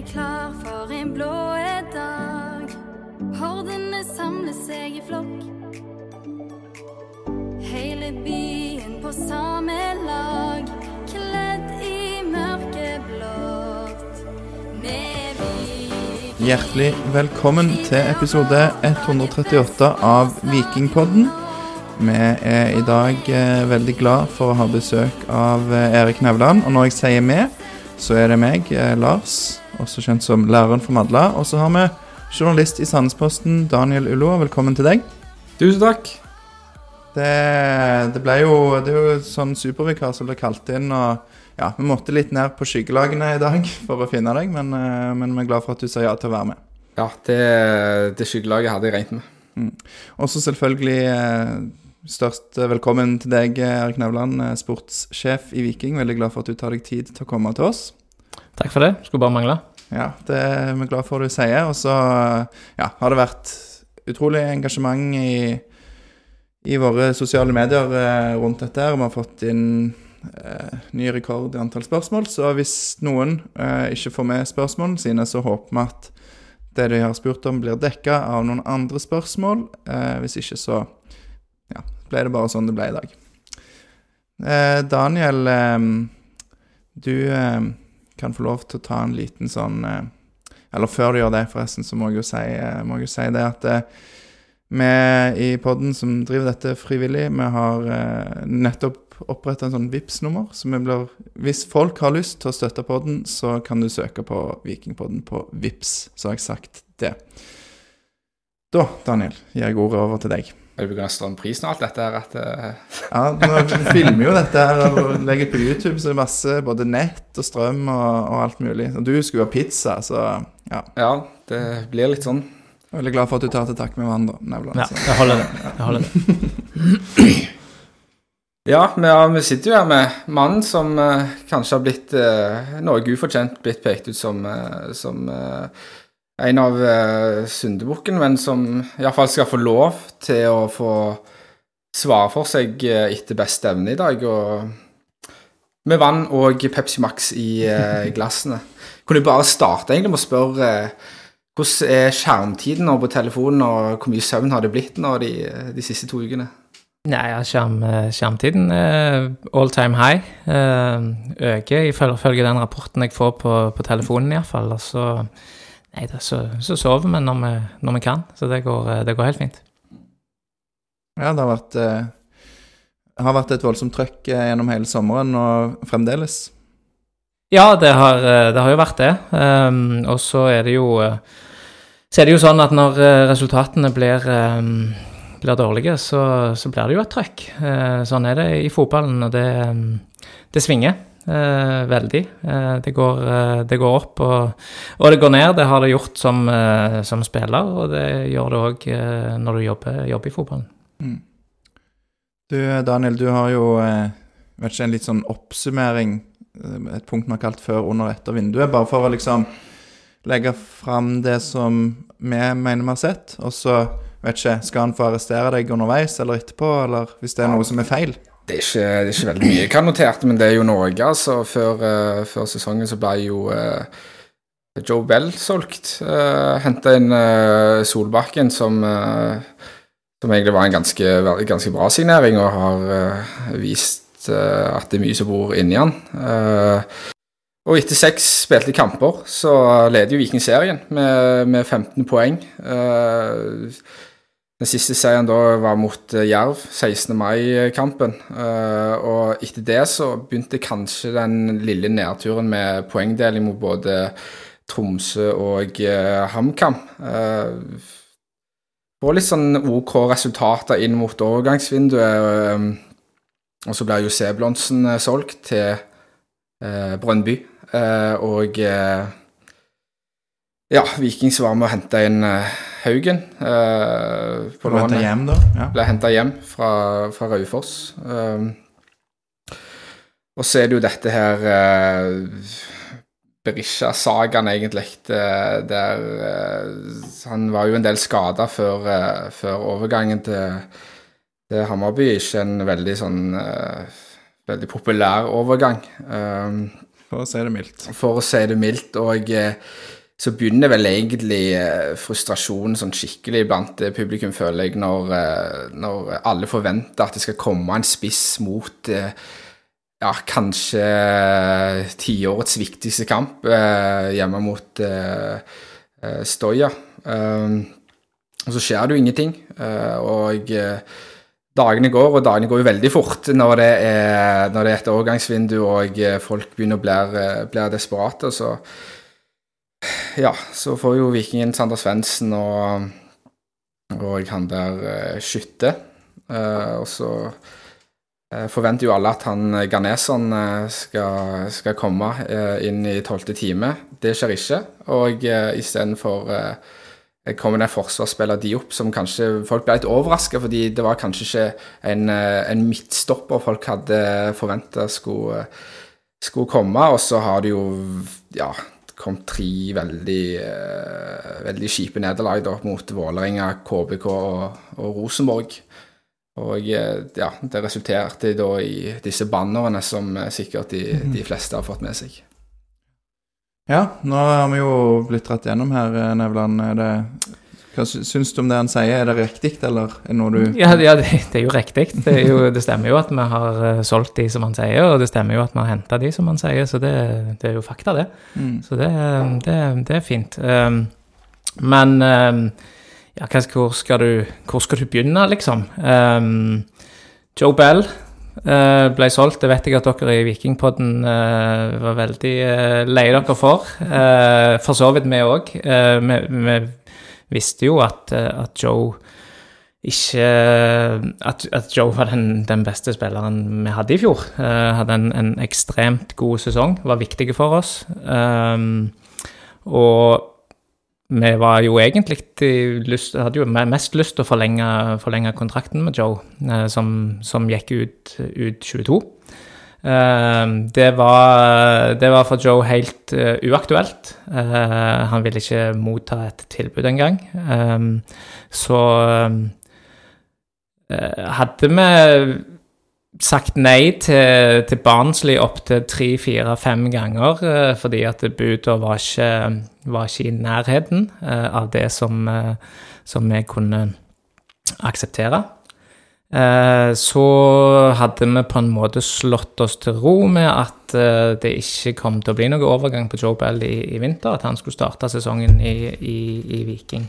er klar for en blå dag. Hordene samler seg i flokk. Hele byen på samme lag, kledd i mørkeblått. Med Viking. Hjertelig velkommen til episode 138 av Vikingpodden. Vi er i dag eh, veldig glad for å ha besøk av eh, Erik Nevland. Og når jeg sier vi, så er det meg, eh, Lars, også kjent som læreren fra Madla. Og så har vi journalist i Sandnesposten, Daniel Ullo. Velkommen til deg. Tusen takk. Det, det ble jo Det er jo sånn supervikar som ble kalt inn, og ja, vi måtte litt ned på skyggelagene i dag for å finne deg, men, eh, men vi er glad for at du sa ja til å være med. Ja, det, det skyggelaget hadde jeg regnet med. Mm. Også selvfølgelig eh, størst velkommen til deg, Erik Nevland, eh, sportssjef i Viking. Veldig glad for at du tar deg tid til å komme til oss. Takk for det. Skulle bare mangle. Ja, det er vi glad for du sier. Og så ja, har det vært utrolig engasjement i, i våre sosiale medier eh, rundt dette. her. Vi har fått inn eh, ny rekord i antall spørsmål. Så hvis noen eh, ikke får med spørsmålene sine, så håper vi at det de har spurt om, blir dekka av noen andre spørsmål. Eh, hvis ikke, så ja, ble det bare sånn det ble i dag. Eh, Daniel, du kan få lov til å ta en liten sånn eh, Eller før du gjør det, forresten, så må jeg jo si, eh, jeg jo si det at eh, vi i podden som driver dette frivillig, vi har nettopp oppretta en sånn vips nummer Så vi blir Hvis folk har lyst til å støtte podden, så kan du søke på Vikingpodden på Vips, Så har jeg sagt det. Da, Daniel, gir jeg ordet over til deg. Er du pga. strømprisen og alt dette her? At, eh, Ja, Nå filmer jo dette her og legger på YouTube, så det er masse både nett og strøm og, og alt mulig. Og du skulle ha pizza, så ja. ja, det blir litt sånn. Jeg er Veldig glad for at du tar til takke med hverandre, Nevland. Ja, jeg holder det. Jeg holder det. Ja, vi, sitter jo her med mannen som eh, kanskje har blitt eh, noe ufortjent blitt pekt ut som, som en av uh, syndebukken, men som iallfall skal få lov til å få svare for seg uh, etter beste evne i dag. Og med vann og Pepsi Max i uh, glassene. Kunne jeg bare starte egentlig med å spørre uh, hvordan er skjermtiden nå på telefonen, og hvor mye søvn har det blitt nå de, de siste to ukene? Nei, ja, skjerm, skjermtiden er all time high. Øker ifølge den rapporten jeg får på, på telefonen, iallfall. Altså så Nei da, så, så sover vi når, vi når vi kan. Så det går, det går helt fint. Ja, det har vært, eh, har vært et voldsomt trøkk eh, gjennom hele sommeren og fremdeles. Ja, det har, eh, det har jo vært det. Um, og så er det jo Så er det jo sånn at når resultatene blir, um, blir dårlige, så, så blir det jo et trøkk. Sånn er det i fotballen, og det, um, det svinger eh, veldig. Eh, det, går, eh, det går opp og, og det går ned. Det har det gjort som, eh, som spiller, og det gjør det òg eh, når du jobber, jobber i fotballen. Du, Daniel, du har jo eh, vet ikke, en litt sånn oppsummering, et punkt vi har kalt før, under, etter vinduet, bare for å liksom legge fram det som vi mener vi har sett, og så vet ikke, skal han få arrestere deg underveis eller etterpå, eller hvis det er noe som er feil? Det er, ikke, det er ikke veldig mye jeg har notert, men det er jo Norge. altså. Før, uh, før sesongen så ble jo uh, Joe Bell solgt. Uh, Henta inn uh, Solbakken, som, eh, som egentlig var en ganske, ganske bra signering, og har eh, vist eh, at det er mye som bor inni han. Eh, og etter seks spilte kamper så leder jo Viking serien med, med 15 poeng. Eh, den siste seieren da var mot eh, Jerv, 16. mai-kampen. Eh, og etter det så begynte kanskje den lille nedturen med poengdeling mot både Tromsø og uh, HamKam. Få litt sånn OK resultater inn mot overgangsvinduet. eh, og så ble jo Seblonsen eh, solgt til Brønnby, Eh, og eh, ja, Vikings var med å hente inn eh, Haugen. eh, på ble henta hjem, da? Ja. Ble henta hjem fra, fra Raufoss. Um, og så er det jo dette her eh, Berisha-sagaen, egentlig. eh, der eh, Han var jo en del skada før, eh, før overgangen til, til Hammarby. Ikke en veldig sånn eh, Veldig populær overgang. For å si det mildt. for å si det mildt. Og eh, så begynner vel egentlig eh, frustrasjonen sånn skikkelig blant eh, publikum, føler jeg, når, eh, når alle forventer at det skal komme en spiss mot ja, kanskje tiårets viktigste kamp hjemme mot Stoja. Um, og så skjer det jo ingenting. og dagene går, og dagene går jo veldig fort når det er, når det er et overgangsvindu og folk begynner å bli, desperate, desperate. Så ja, så får jo Vikingen Sander Svendsen og, og han der uh, Skytte. Uh, og så uh, forventer jo alle at han Garneson skal, skal komme inn i tolvte time. Det skjer ikke. Og uh, istedenfor uh, kommer det en forsvarsspiller Diop som kanskje folk ble litt overraska, fordi det var kanskje ikke en, en midtstopper folk hadde forventa skulle, skulle komme. Og så har det jo ja, kommet tre veldig, eh, veldig kjipe nederlag da, mot Vålerenga, KBK og, og Rosenborg. Og eh, ja, det resulterte da i disse bannerne som eh, sikkert de, de fleste har fått med seg. Ja, nå har vi jo blitt dratt gjennom her, eh, Nevland. Det, hva sy- syns du om det han sier? Er det riktig, eller er det noe du Ja, ja det, det er jo riktig. Det, jo, det stemmer jo at vi har eh, solgt de som han sier, og det stemmer jo at vi har henta de som han sier, så det, det er jo fakta, det. Mm. Så det, er fint. Um, men um, ja, hvor, skal du, hvor skal du begynne, liksom? Um, Joe Bell uh, ble solgt. Det vet jeg at dere i Vikingpodden uh, var veldig uh, leie dere for. For så vidt vi òg. vi visste jo at, eh, at Joe ikke At, at Joe var den, den beste spilleren vi hadde i fjor. Uh, hadde en, en ekstremt god sesong, var viktig for oss. Um, og vi var jo egentlig lyst, hadde jo mest lyst til å forlenge, forlenge kontrakten med Joe, uh, som, som gikk ut, ut 22. Eh, det, var, det var for Joe helt eh, uaktuelt. Eh, han ville ikke motta et tilbud engang. Um, så eh, hadde vi sagt nei til, til Barnsley opptil tre, fire, fem ganger, eh, fordi at buda var var ikke i nærheten av det som, som vi kunne akseptere. Eh, så hadde vi på en måte slått oss til ro med at eh, det ikke kom til å bli noen overgang på Joe Bell i, i vinter, at han skulle starte sesongen i, i, i Viking.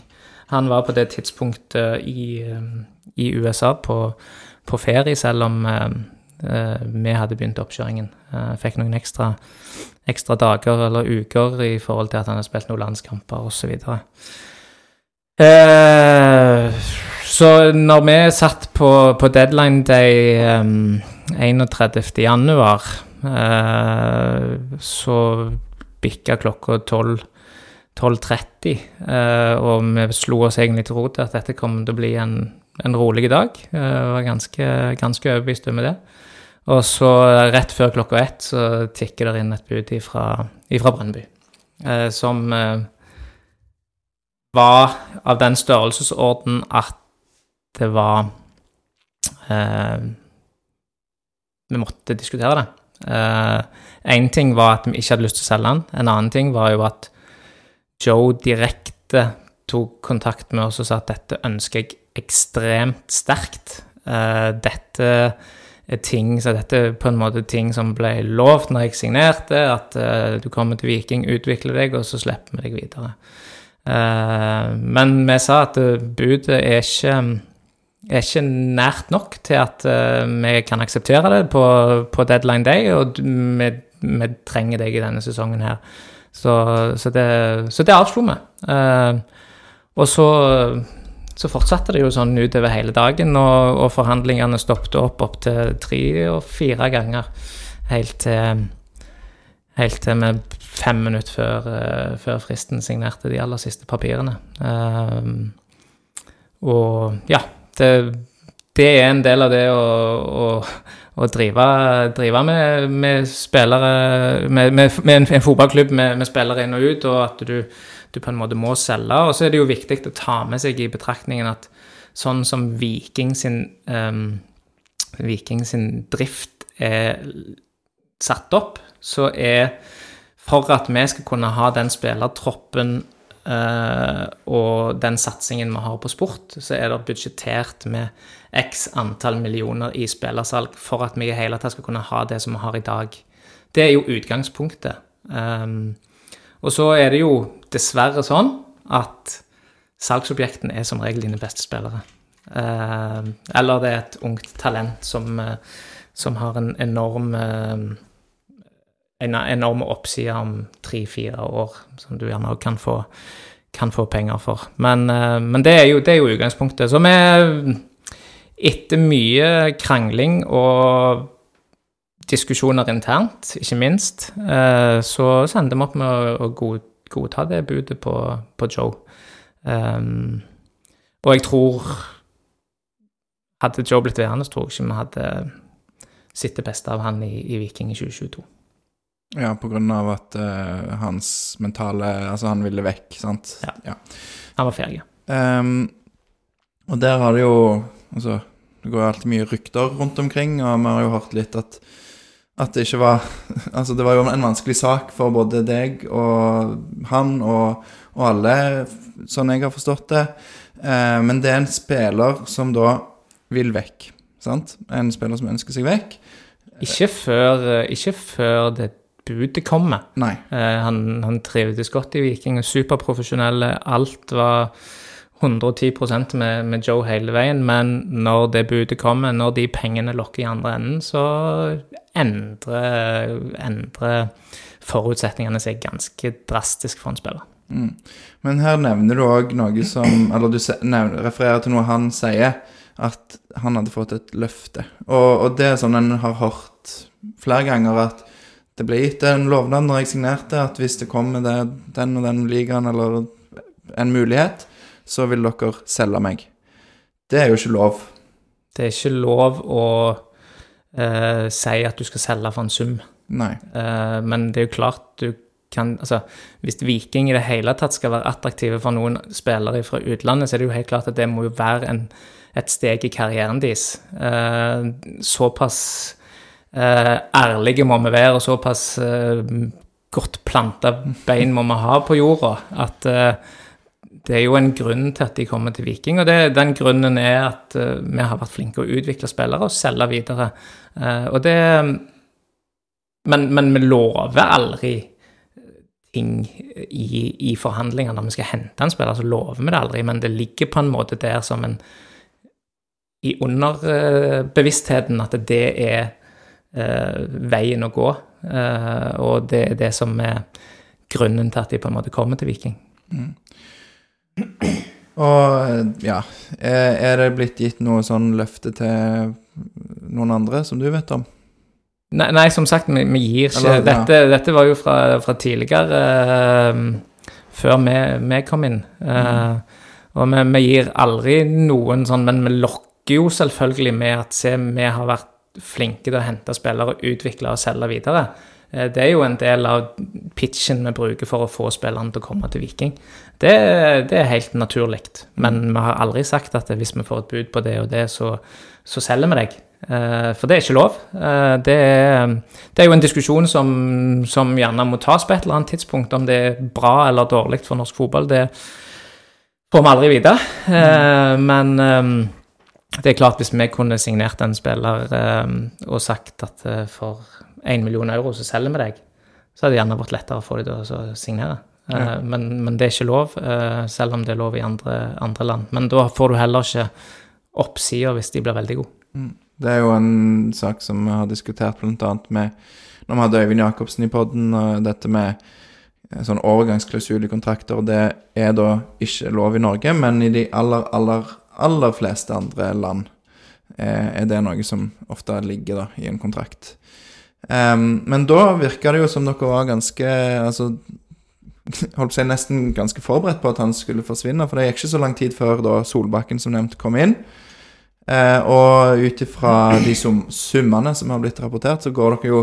Han var på det tidspunktet i, eh, i USA på, på ferie, selv om eh, vi hadde begynt oppkjøringen. Fikk noen ekstra, ekstra dager eller uker i forhold til at han hadde spilt noen landskamper osv. Eh, så når vi satt på, på deadline day um, 31. januar, eh, så bikka klokka 12 12.30, uh, og vi slo oss egentlig til ro til at dette kom til å bli en, en rolig dag. Eh, var ganske, ganske overbevist med det. Og så rett før klokka ett så tikker det inn et bud ifra, ifra Brønnby, eh, som eh, var av den størrelsesorden at det var eh, Vi måtte diskutere det. Én ting var at vi ikke hadde lyst til å selge den. En annen ting var jo at Joe direkte tok kontakt med oss og sa at dette ønsker jeg ekstremt sterkt. Eh, dette er ting, så dette er på en måte ting som ble lovt når jeg signerte, at eh, du kommer til Viking, utvikler deg, og så slipper vi deg videre. Eh, men vi sa at eh, budet er ikke, er ikke nært nok til at eh, vi kan akseptere det på, på deadline day, og vi, vi trenger deg i denne sesongen her. Så, så, det, det avslo vi. Eh, og så, så fortsatte det jo sånn utover hele dagen, og, og forhandlingene stoppet opp opptil tre og fire ganger. Helt til, helt til vi fem minutter før, eh, før fristen signerte de aller siste papirene. Eh, og ja, det, det er en del av det å, å, å drive, drive med, med spillere Med, med, med en, fotballklubb med, spillere inn og ut, og at du, du på en måte må selge. Og så er det jo viktig å ta med seg i betraktningen at sånn som Viking sin, um, Viking sin drift er satt opp, så er For at vi skal kunne ha den spillertroppen eh, og den satsingen vi har på sport, så er det budsjettert med x antall millioner i spillersalg for at vi i hele tatt skal kunne ha det som vi har i dag. Det er jo utgangspunktet. Um, og så er det jo dessverre sånn at salgsobjektene er som regel dine beste spillere. Uh, eller det er et ungt talent som, uh, som har en enorm uh, en enorm oppside om tre-fire år, som du gjerne kan få, kan få penger for. Men, uh, men det, er jo, det, er jo, utgangspunktet. Så vi, etter mye krangling og diskusjoner internt, ikke minst, uh, så sendte vi opp med å, godta det budet på, på Joe. Um, og jeg tror Hadde Joe blitt værende, tror jeg ikke vi hadde sett det beste av han i, i Viking i 2022. Ja, på grunn av at uh, hans mentale Altså, han ville vekk, sant? Ja. ja. Han var ferdig. Um, og der har det jo Altså, det går jo alltid mye rykter rundt omkring, og vi har jo hørt litt at at det ikke var Altså, det var jo en vanskelig sak for både deg og han og, og alle, sånn jeg har forstått det. Eh, men det er en spiller som da vil vekk, sant? En spiller som ønsker seg vekk. Ikke før, ikke før det budet kommer. Nei. Eh, han, han trivdes godt i Viking, superprofesjonelle. Alt var 110% med, med Joe hele veien, men når det budet kommer, når de pengene lokker i andre enden, så endrer, endrer forutsetningene seg ganske drastisk for en spiller. Mm. Men her nevner du òg noe som Eller du nevner, refererer til noe han sier, at han hadde fått et løfte. Og, og det er sånn en har hørt flere ganger, at det ble gitt en lovnad når jeg signerte, at hvis det kommer det, den og den ligaen eller en mulighet, så vil dere selge meg. Det er jo ikke lov. Det er ikke lov å eh, si at du skal selge for en sum. Nei. Eh, men det er jo klart du kan Altså, hvis Viking i det hele tatt skal være attraktive for noen spillere fra utlandet, så er det jo helt klart at det må jo være en, et steg i karrieren deres. Eh, såpass ærlige må vi være, og såpass eh, godt planta bein må vi ha på jorda at eh, det er jo en grunn til at de kommer til Viking, og det, den grunnen er at vi har vært flinke å utvikle spillere og selge videre. Og det men, men, vi lover aldri ting i, i forhandlinger. Når vi skal hente en spiller, så lover vi det aldri, men det ligger på en måte der som en I underbevisstheten at det er veien å gå, og det er det som er grunnen til at de på en måte kommer til Viking. Mm. Og ja, er det blitt gitt noe sånn løfte til noen andre som du vet om? Nei, nei som sagt, vi, vi gir ikke Eller, dette, ja. dette, var jo fra, fra tidligere, uh, før vi, vi, kom inn. Uh, mm. Og vi, vi, gir aldri noen sånn, men vi lokker jo selvfølgelig med at se, vi har vært flinke til å hente spillere, utvikle og selge videre. Uh, det er jo en del av pitchen vi bruker for å få spillerne til å komme til Viking. Det, det er helt naturlig. Men vi har aldri sagt at hvis vi får et bud på det og det, så, så selger vi deg. Eh, for det er ikke lov. Eh, det er, det er jo en diskusjon som, som, gjerne må tas på et eller annet tidspunkt. Om det er bra eller dårlig for norsk fotball, det får vi aldri vite. Eh, men det er klart, hvis vi kunne signert en spiller og sagt at for 1 million euro så selger vi deg, så hadde det gjerne vært lettere å få dem å signere. Ja. Eh, men, men, det er ikke lov, eh, selv om det er lov i andre, andre land. Men da får du heller ikke oppsider hvis de blir veldig gode. Mm. Det er jo en sak som vi har diskutert bl.a. med når vi hadde Øyvind Jacobsen i poden, dette med eh, sånn overgangsklausul i kontrakter. Det er da ikke lov i Norge, men i de aller, aller, aller fleste andre land er det noe som ofte ligger da i en kontrakt. Um, men da virka det jo som dere var ganske Altså, holdt seg nesten ganske forberedt på at han skulle forsvinne. For det gikk ikke så lang tid før da Solbakken, som nevnt, kom inn. Eh, og ut ifra de sum summene som har blitt rapportert, så går dere jo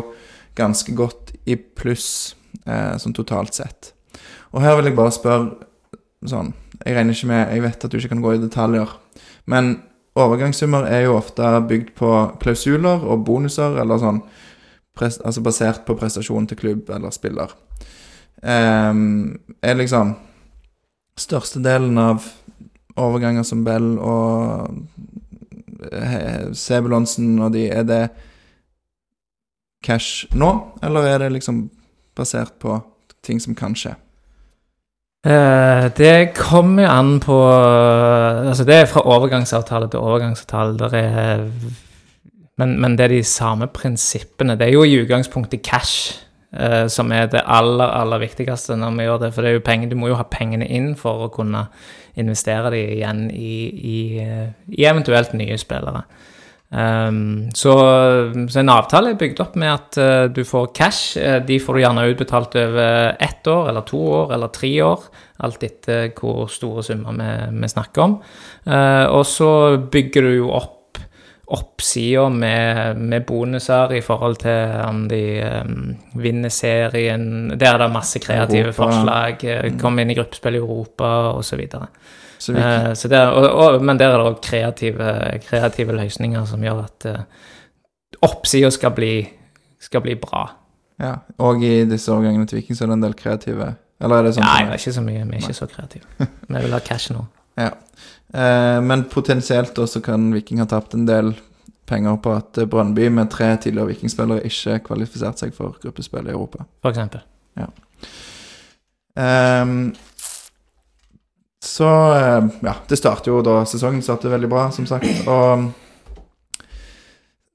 ganske godt i pluss eh, sånn totalt sett. Og her vil jeg bare spørre sånn Jeg regner ikke med Jeg vet at du ikke kan gå i detaljer, men overgangssummer er jo ofte bygd på klausuler og bonuser, eller sånn altså basert på prestasjon til klubb eller spiller. Um, er liksom størstedelen av overganger som Bell og Sebulonsen og de, er det cash nå, eller er det liksom basert på ting som kan skje? Eh, det kommer jo an på Altså, det er fra overgangsavtale til overgangsavtale. Er, men, men det er de samme prinsippene. Det er jo i utgangspunktet cash eh, som er det aller, aller viktigste når vi gjør det. For det er jo penger, du må jo ha pengene inn for å kunne investere dem igjen i, i, eh, i eventuelt nye spillere. Um, så, så en avtale er bygd opp med at uh, du får cash. Uh, de får du gjerne utbetalt over ett år, eller to år, eller tre år. Alt etter hvor store summer vi, vi snakker om. Uh, og så bygger du jo opp oppsida med, med bonuser i forhold til om de um, vinner serien. Der er det masse kreative Europa. forslag. Komme inn i gruppespill i Europa, osv. Så vi, Eh, så der, og, og, men der er det òg kreative, kreative løsninger som gjør at uh, oppsida skal, bli- skal bli bra. ja, og i disse årgangene til Viking så er det en del kreative Eller er det sånn? Nei, det er ikke så mye. Vi er ikke så kreative. Vi vil ha cash nå. Ja. Eh, men potensielt også kan Viking ha tapt en del penger på at eh, Brøndby med tre tidligere Vikingspillere ikke kvalifiserte seg for gruppespill i Europa. For eksempel. Ehm, så eh, ja, det starter jo da Sesongen startet veldig bra, som sagt. Og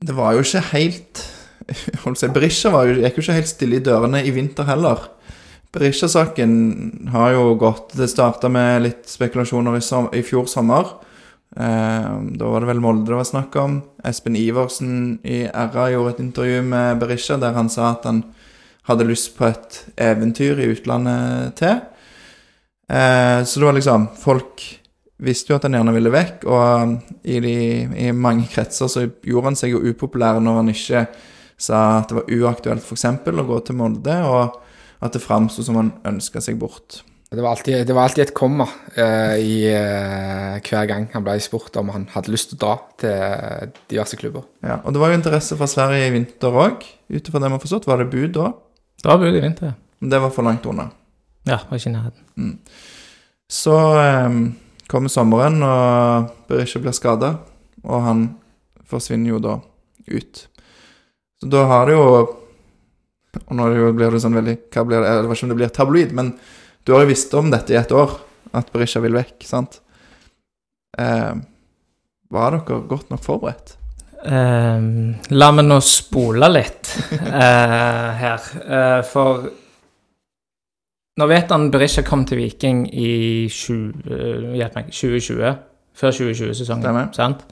det var jo ikke helt Holdt si, Berisha jo, gikk jo ikke helt stille i dørene i vinter heller. Berisha-saken har jo gått Det starta med litt spekulasjoner i, som, i fjor sommer. Eh, da var det vel Molde det var snakk om. Espen Iversen i RA gjorde et intervju med Berisha der han sa at han hadde lyst på et eventyr i utlandet til. Eh, så det var liksom Folk visste jo at han gjerne ville vekk, og i, de, i mange kretser så gjorde han seg jo upopulær når han ikke sa at det var uaktuelt f.eks. å gå til Molde, og at det framsto som han ønska seg bort. Det var alltid, det var alltid et komma eh, i eh, hver gang han ble spurt om han hadde lyst til å dra til diverse klubber. Ja, og det var jo interesse fra Sverige i vinter òg, ut ifra det vi har forstått. Var det bud da? Det var bud i vinter. Men det var for langt unna. Ja, var ikke i nærheten. Så eh, kommer sommeren, og Berisha blir skada, og han forsvinner jo da ut. Så da har det jo Og nå blir det sånn veldig Hva blir det? Jeg vet ikke om det blir tabloid, men du har jo visst om dette i et år, at Berisha vil vekk, sant? Eh, var dere godt nok forberedt? Ehm, la meg nå spole litt eh, her. Eh, for nå vet han Berisha kom til Viking i 20, hjelp meg, 2020. Før 2020-sesongen, sant?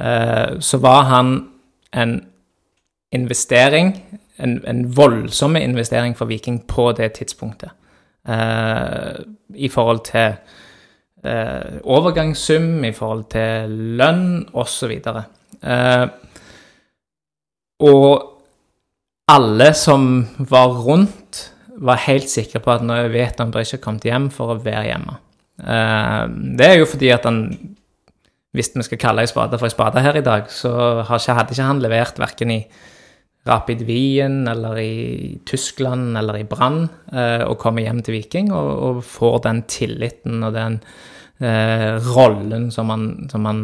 Eh, så var han en investering, en, en voldsom investering for Viking på det tidspunktet. Eh, I forhold til eh, overgangssum, i forhold til lønn osv. Eh, og alle som var rundt, var helt sikker på at nå vet han ikke har kommet hjem for å være hjemme. Eh, det er jo fordi at han Hvis vi skal kalle ei spade for ei spade her i dag, så hadde ikke han levert verken i Rapid Wien eller i Tyskland eller i Brann eh, og kommer hjem til Viking og, og får den tilliten og den eh, rollen som han, som han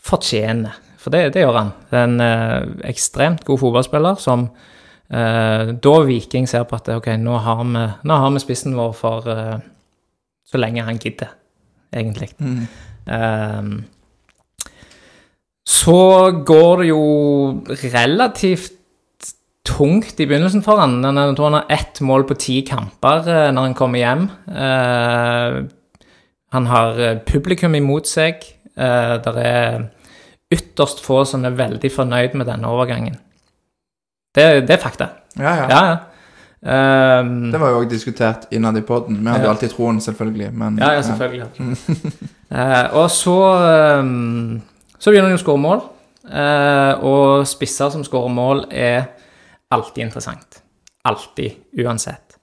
fortjener. For det, det gjør han. Det er en eh, ekstremt god fotballspiller som da Viking ser på at ok, nå har vi, nå har vi spissen vår for eh, så lenge han gidder, egentlig. Eh, så går det jo relativt tungt i begynnelsen for han. Jeg tror han har ett mål på ti kamper eh, når han kommer hjem. Eh, han har eh, publikum imot seg. Eh, det er ytterst få som er veldig fornøyd med denne overgangen. Det, det er fakta. Ja, ja. Ja, ja. Um, Det var jo òg diskutert innad i poden. Vi hadde jo Ja. alltid troen, selvfølgelig. Men, Ja, ja, selvfølgelig. uh, og så um, Så begynner han å skåre mål. Uh, og spisser som skårer mål, er alltid interessant. Alltid. Uansett.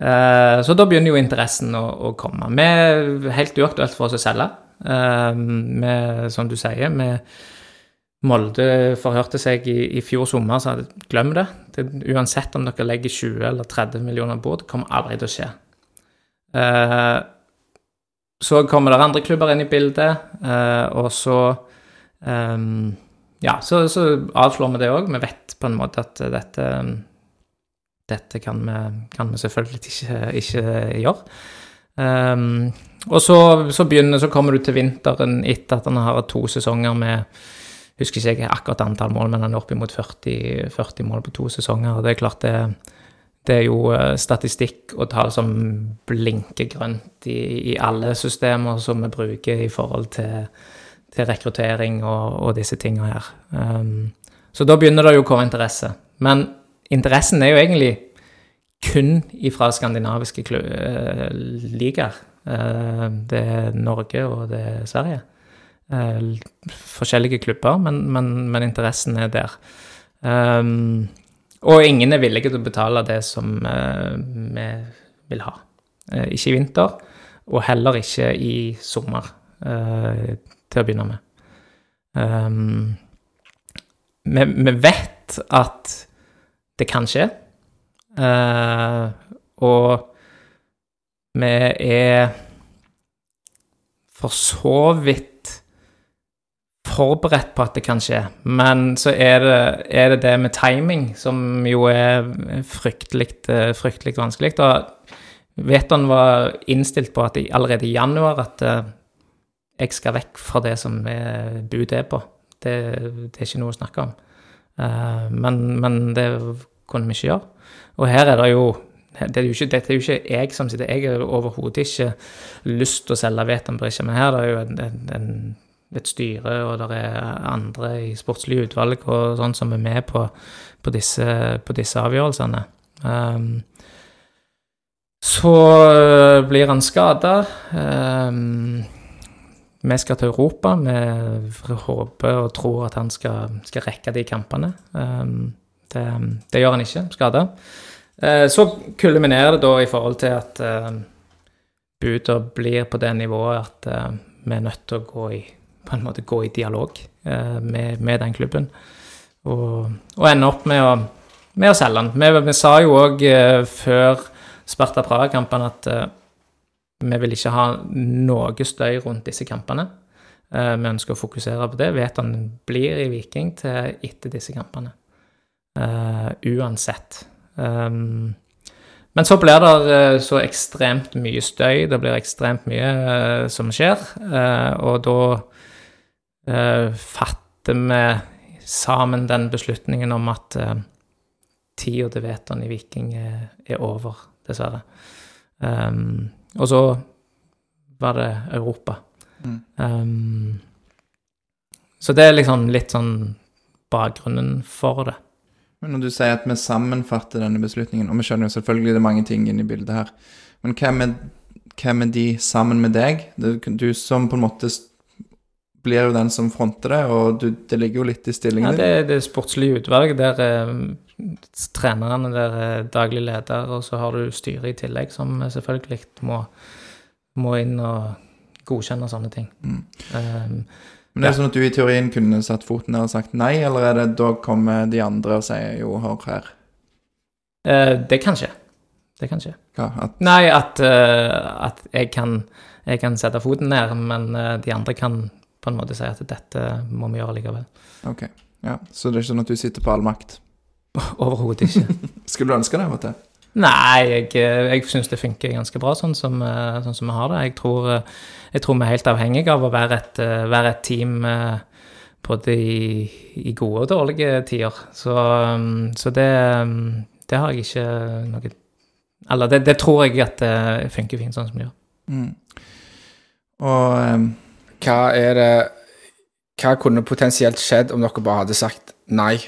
Uh, så da begynner jo interessen å, å komme. Vi er helt uaktuelt for oss å selge. uh, med, som du sier, med Molde forhørte seg i, i fjor sommer, og sa, glem det. det. Uansett om dere legger 20 eller 30 millioner på det kommer aldri til å skje. Eh, så kommer det andre klubber inn i bildet, eh, og så eh, Ja, så, så avslår vi det òg. Vi vet på en måte at dette dette kan vi, kan vi selvfølgelig ikke, ikke gjøre. Um, og så, så, begynner, så kommer du til vinteren etter at han har to sesonger med Husker ikke akkurat antall mål, men han er oppimot 40, 40 mål på to sesonger. Det er klart det, det er jo eh, statistikk og tall som blinker grønt i, i, alle systemer som vi bruker i forhold til, til rekruttering og, og, disse tingene her. Um, så da begynner det jo å komme interesse. Men interessen er jo egentlig kun ifra skandinaviske uh, ligaer. Uh, det er Norge og det er Sverige. Uh, forskjellige klubber, men, men, men, interessen er der. Um, og ingen er villige til å betale det som vi vil ha. ikke i vinter, og heller ikke i sommer, til å begynne med. Um, vi, vi vet at det kan skje. Uh, og vi er for så vidt forberedt på at det kan skje, men så er det er det, det med timing som jo er fryktelig, eh, fryktelig vanskelig. Og Veton var innstilt på at allerede i januar at uh, jeg skal vekk fra det som budet er på. Det, det, er ikke noe å snakke om. Uh, men, men det kunne vi ikke gjøre. Og her er det jo det er jo ikke, Dette er jo ikke jeg som sitter Jeg har overhodet ikke lyst til å selge Vetanbrisja, men her er det jo en, en, et styre, og det er andre i sportslige utvalg og sånn som er med på, på, disse, på disse, avgjørelsene. Um, så øh, blir han skada. Um, vi skal til Europa. Vi håper og tror at han skal, skal rekke de kampene. Um, det, det gjør han ikke, skada. Uh, så kulminerer det da i forhold til at uh, buda blir på det nivået at uh, vi er nødt til å gå i, på en måte gå i dialog med, med den klubben. Og, og ende opp med å, med å selge den. Vi, vi sa jo òg før Sparta Praha-kampen at vi vil ikke ha noe støy rundt disse kampene. Vi ønsker å fokusere på det. Vet han blir i Viking til etter disse kampene. Uh, uansett. Um, men så blir det så ekstremt mye støy, det blir ekstremt mye uh, som skjer, og da fatter vi sammen den beslutningen om at uh, tida til Veton i Viking er, er over, dessverre. Um, og så var det Europa. Mm. Um, så det er liksom litt sånn bakgrunnen for det. Men når du sier at vi sammenfatter denne beslutningen, og vi skjønner jo selvfølgelig det er mange ting inne i bildet her, men hvem er, hvem er de sammen med deg? Du som på en måte blir jo den som fronter det, og du, det ligger jo litt i stillingen din. Ja, det er det sportslige utvalget. der er trenerne der er daglig leder, og så har du styret i tillegg, som selvfølgelig må, må inn og godkjenne sånne ting. Mm. Um, men det er sånn at du i teorien kunne satt foten ned og sagt nei, eller er det da kommer de andre og sier jo, hør her? Uh, det kan skje. Det kan skje. Hva? At... Nei, at, uh, at jeg, kan, jeg, kan, sette foten ned, men uh, de andre kan på en måte si at dette må vi gjøre likevel. Ok, ja. Så det er ikke sånn at du sitter på all makt? Overhodet ikke. Skulle du ønske det Måtte? Nei, jeg, jeg syns det funker ganske bra sånn som, sånn som, vi har det. Jeg tror, jeg tror, vi er helt avhengige av å være et, være et team både i, i, gode og dårlige tider. Så, så det, det, har jeg ikke noe Eller det, det, tror jeg at det funker fint sånn som det gjør. Mm. Og um, hva er det Hva kunne potensielt skjedd om dere bare hadde sagt nei?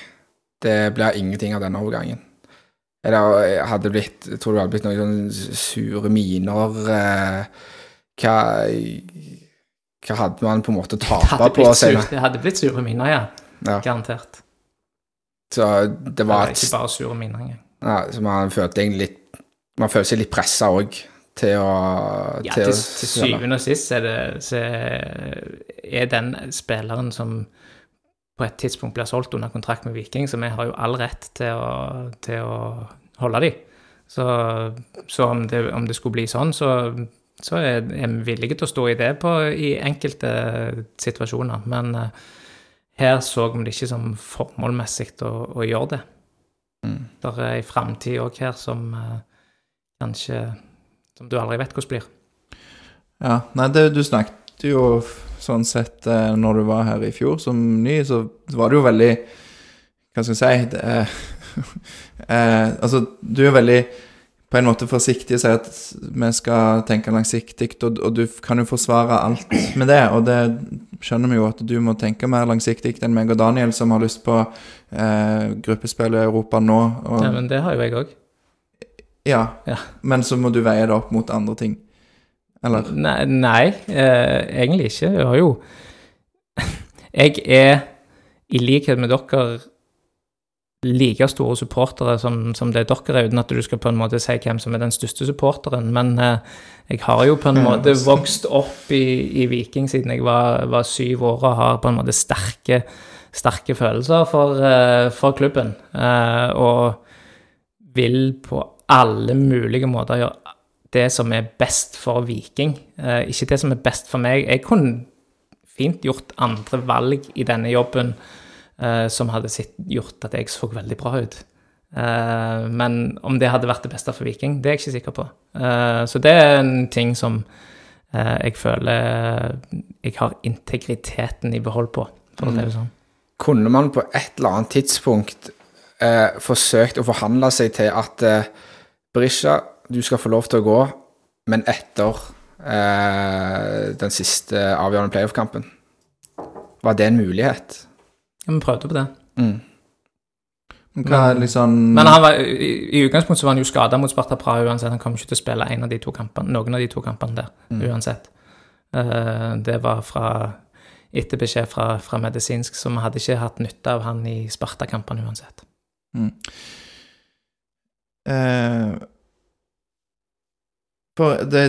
Det blir ingenting av denne overgangen. Eller hadde det blitt Tror du det hadde blitt noen sure miner? Eh, hva, hva hadde man på en måte tapa på si det? Hadde blitt sure miner, ja. ja. Garantert. Så det var et, Ikke bare sure miner engang. Ja, så man følte litt Man føler seg litt pressa òg til å Ja, til, til, til syvende og sist er det er den spilleren som på et tidspunkt blir solgt under kontrakt med Viking, så vi har jo all rett til å, til å holde dem. Så, så om, det, om det skulle bli sånn, så, så er vi villige til å stå i det på, i enkelte situasjoner. Men eh, her så vi det ikke som formålmessig å, å gjøre det. Det er ei framtid òg her som eh, kanskje Som du aldri vet hvordan blir. Ja, nei, det, du snakket jo sånn sett eh, når du var her i fjor som ny, så var det jo veldig Hva skal jeg si det, eh, Altså, du er veldig på en måte forsiktig og sier at vi skal tenke langsiktig, og, og du kan jo forsvare alt med det, og det skjønner vi jo at du må tenke mer langsiktig enn meg og Daniel, som har lyst på eh, gruppespill i Europa nå. Og, Ja, men det har jo jeg òg. Ja, Ja. men så må du veie det opp mot andre ting. Eller? Nei, nei eh, egentlig ikke. Jeg har jo Jeg er, i likhet med dere, like store supportere som, som det dere er, uten at du skal på en måte si hvem som er den største supporteren. Men eh, jeg har jo på en måte vokst opp i, i Viking siden jeg var, var syv år og har på en måte sterke, sterke følelser for, eh, for klubben. Eh, og vil på alle mulige måter gjøre det som er best for Viking, eh, ikke det som er best for meg. Jeg kunne fint gjort andre valg i denne jobben eh, som hadde sitt, gjort at jeg så veldig bra ut. Eh, men om det hadde vært det beste for Viking, det er jeg ikke sikker på. Eh, så det er en ting som eh, jeg føler jeg har integriteten i behold på, for å si det sånn. Kunne man på et eller annet tidspunkt eh, forsøkt å forhandle seg til at eh, Berisha, du skal få lov til å gå, men etter eh, den siste avgjørende playoff-kampen? Var det en mulighet? Ja, Vi prøvde på det. Mm. Men Hva liksom Men han var, i, i utgangspunktet var han jo skada mot Sparta Praha uansett. Han kom ikke til å spille en av de to kampene, noen av de to kampene der uansett. Eh, det var fra etter beskjed fra, fra medisinsk, så vi hadde ikke hatt nytte av han i Sparta-kampene uansett. Eh, For det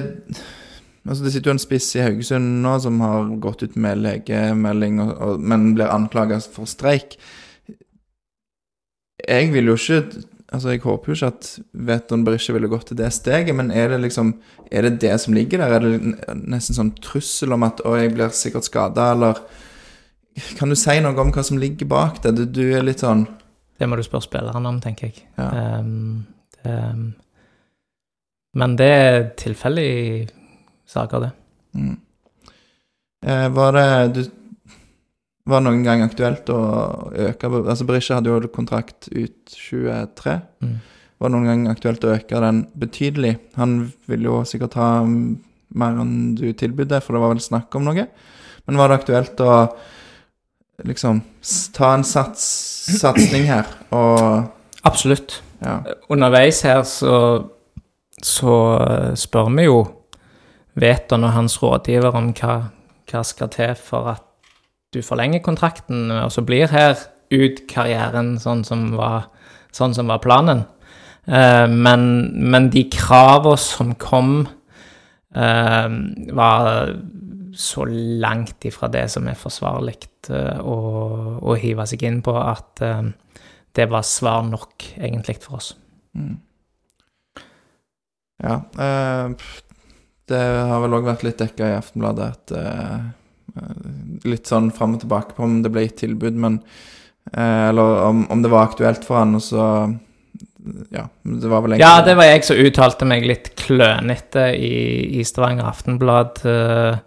Altså, det sitter jo en spiss i Haugesund nå som har gått ut med legemelding, og, og, men blir anklaga for streik. Jeg vil jo ikke Altså, jeg håper jo ikke at Veton Berisha ville gått til det steget, men er det liksom Er det det som ligger der? Er det nesten sånn trussel om at 'Å, jeg blir sikkert skada', eller Kan du si noe om hva som ligger bak det? Du, du er litt sånn Det må du spørre spillerne om, tenker jeg. Ja. Det, men det er tilfeldige saker, det. Mm. Eh, var det du, Var det noen gang aktuelt å øke Altså Berisha hadde jo kontrakt ut 23. Mm. Var det noen gang aktuelt å øke den betydelig? Han ville jo sikkert ha mer enn du tilbød, for det var vel snakk om noe. Men var det aktuelt å liksom ta en sats, satsing her og Absolutt. Ja. Underveis her så, så spør vi jo Veton og hans rådgiver om hva, hva skal til for at du forlenger kontrakten, og så blir her ut karrieren sånn som var, sånn som var planen. Eh, men, men de kravene som kom, eh, var så langt ifra det som er forsvarlig eh, å, å hive seg inn på, at det var svar nok, egentlig, for oss. Mm. Ja. Eh, det har vel òg vært litt dekka i Aftenbladet at eh, Litt sånn fram og tilbake på om det ble gitt tilbud, men eh, Eller om, om det var aktuelt for han, og så Ja, det var vel Ja, det var jeg som uttalte meg litt klønete i, i Stavanger Aftenblad eh,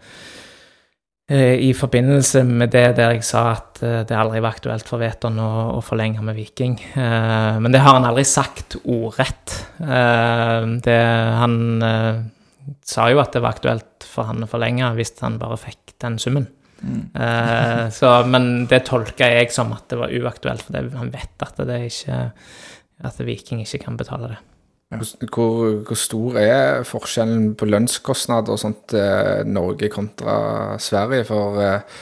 i forbindelse med det der jeg sa at eh, det aldri var aktuelt for Veton å, å forlenge med Viking. Eh, men det har han aldri sagt ordrett. Eh, det, han eh, sa jo at det var aktuelt for han å forlenge hvis han bare fikk den summen. Eh, så, men det tolka jeg som at det var uaktuelt, for det, han vet at det ikke at Viking ikke kan betale det. Hvor, hvor stor er forskjellen på lønnskostnad og sånt eh, Norge kontra Sverige? For eh,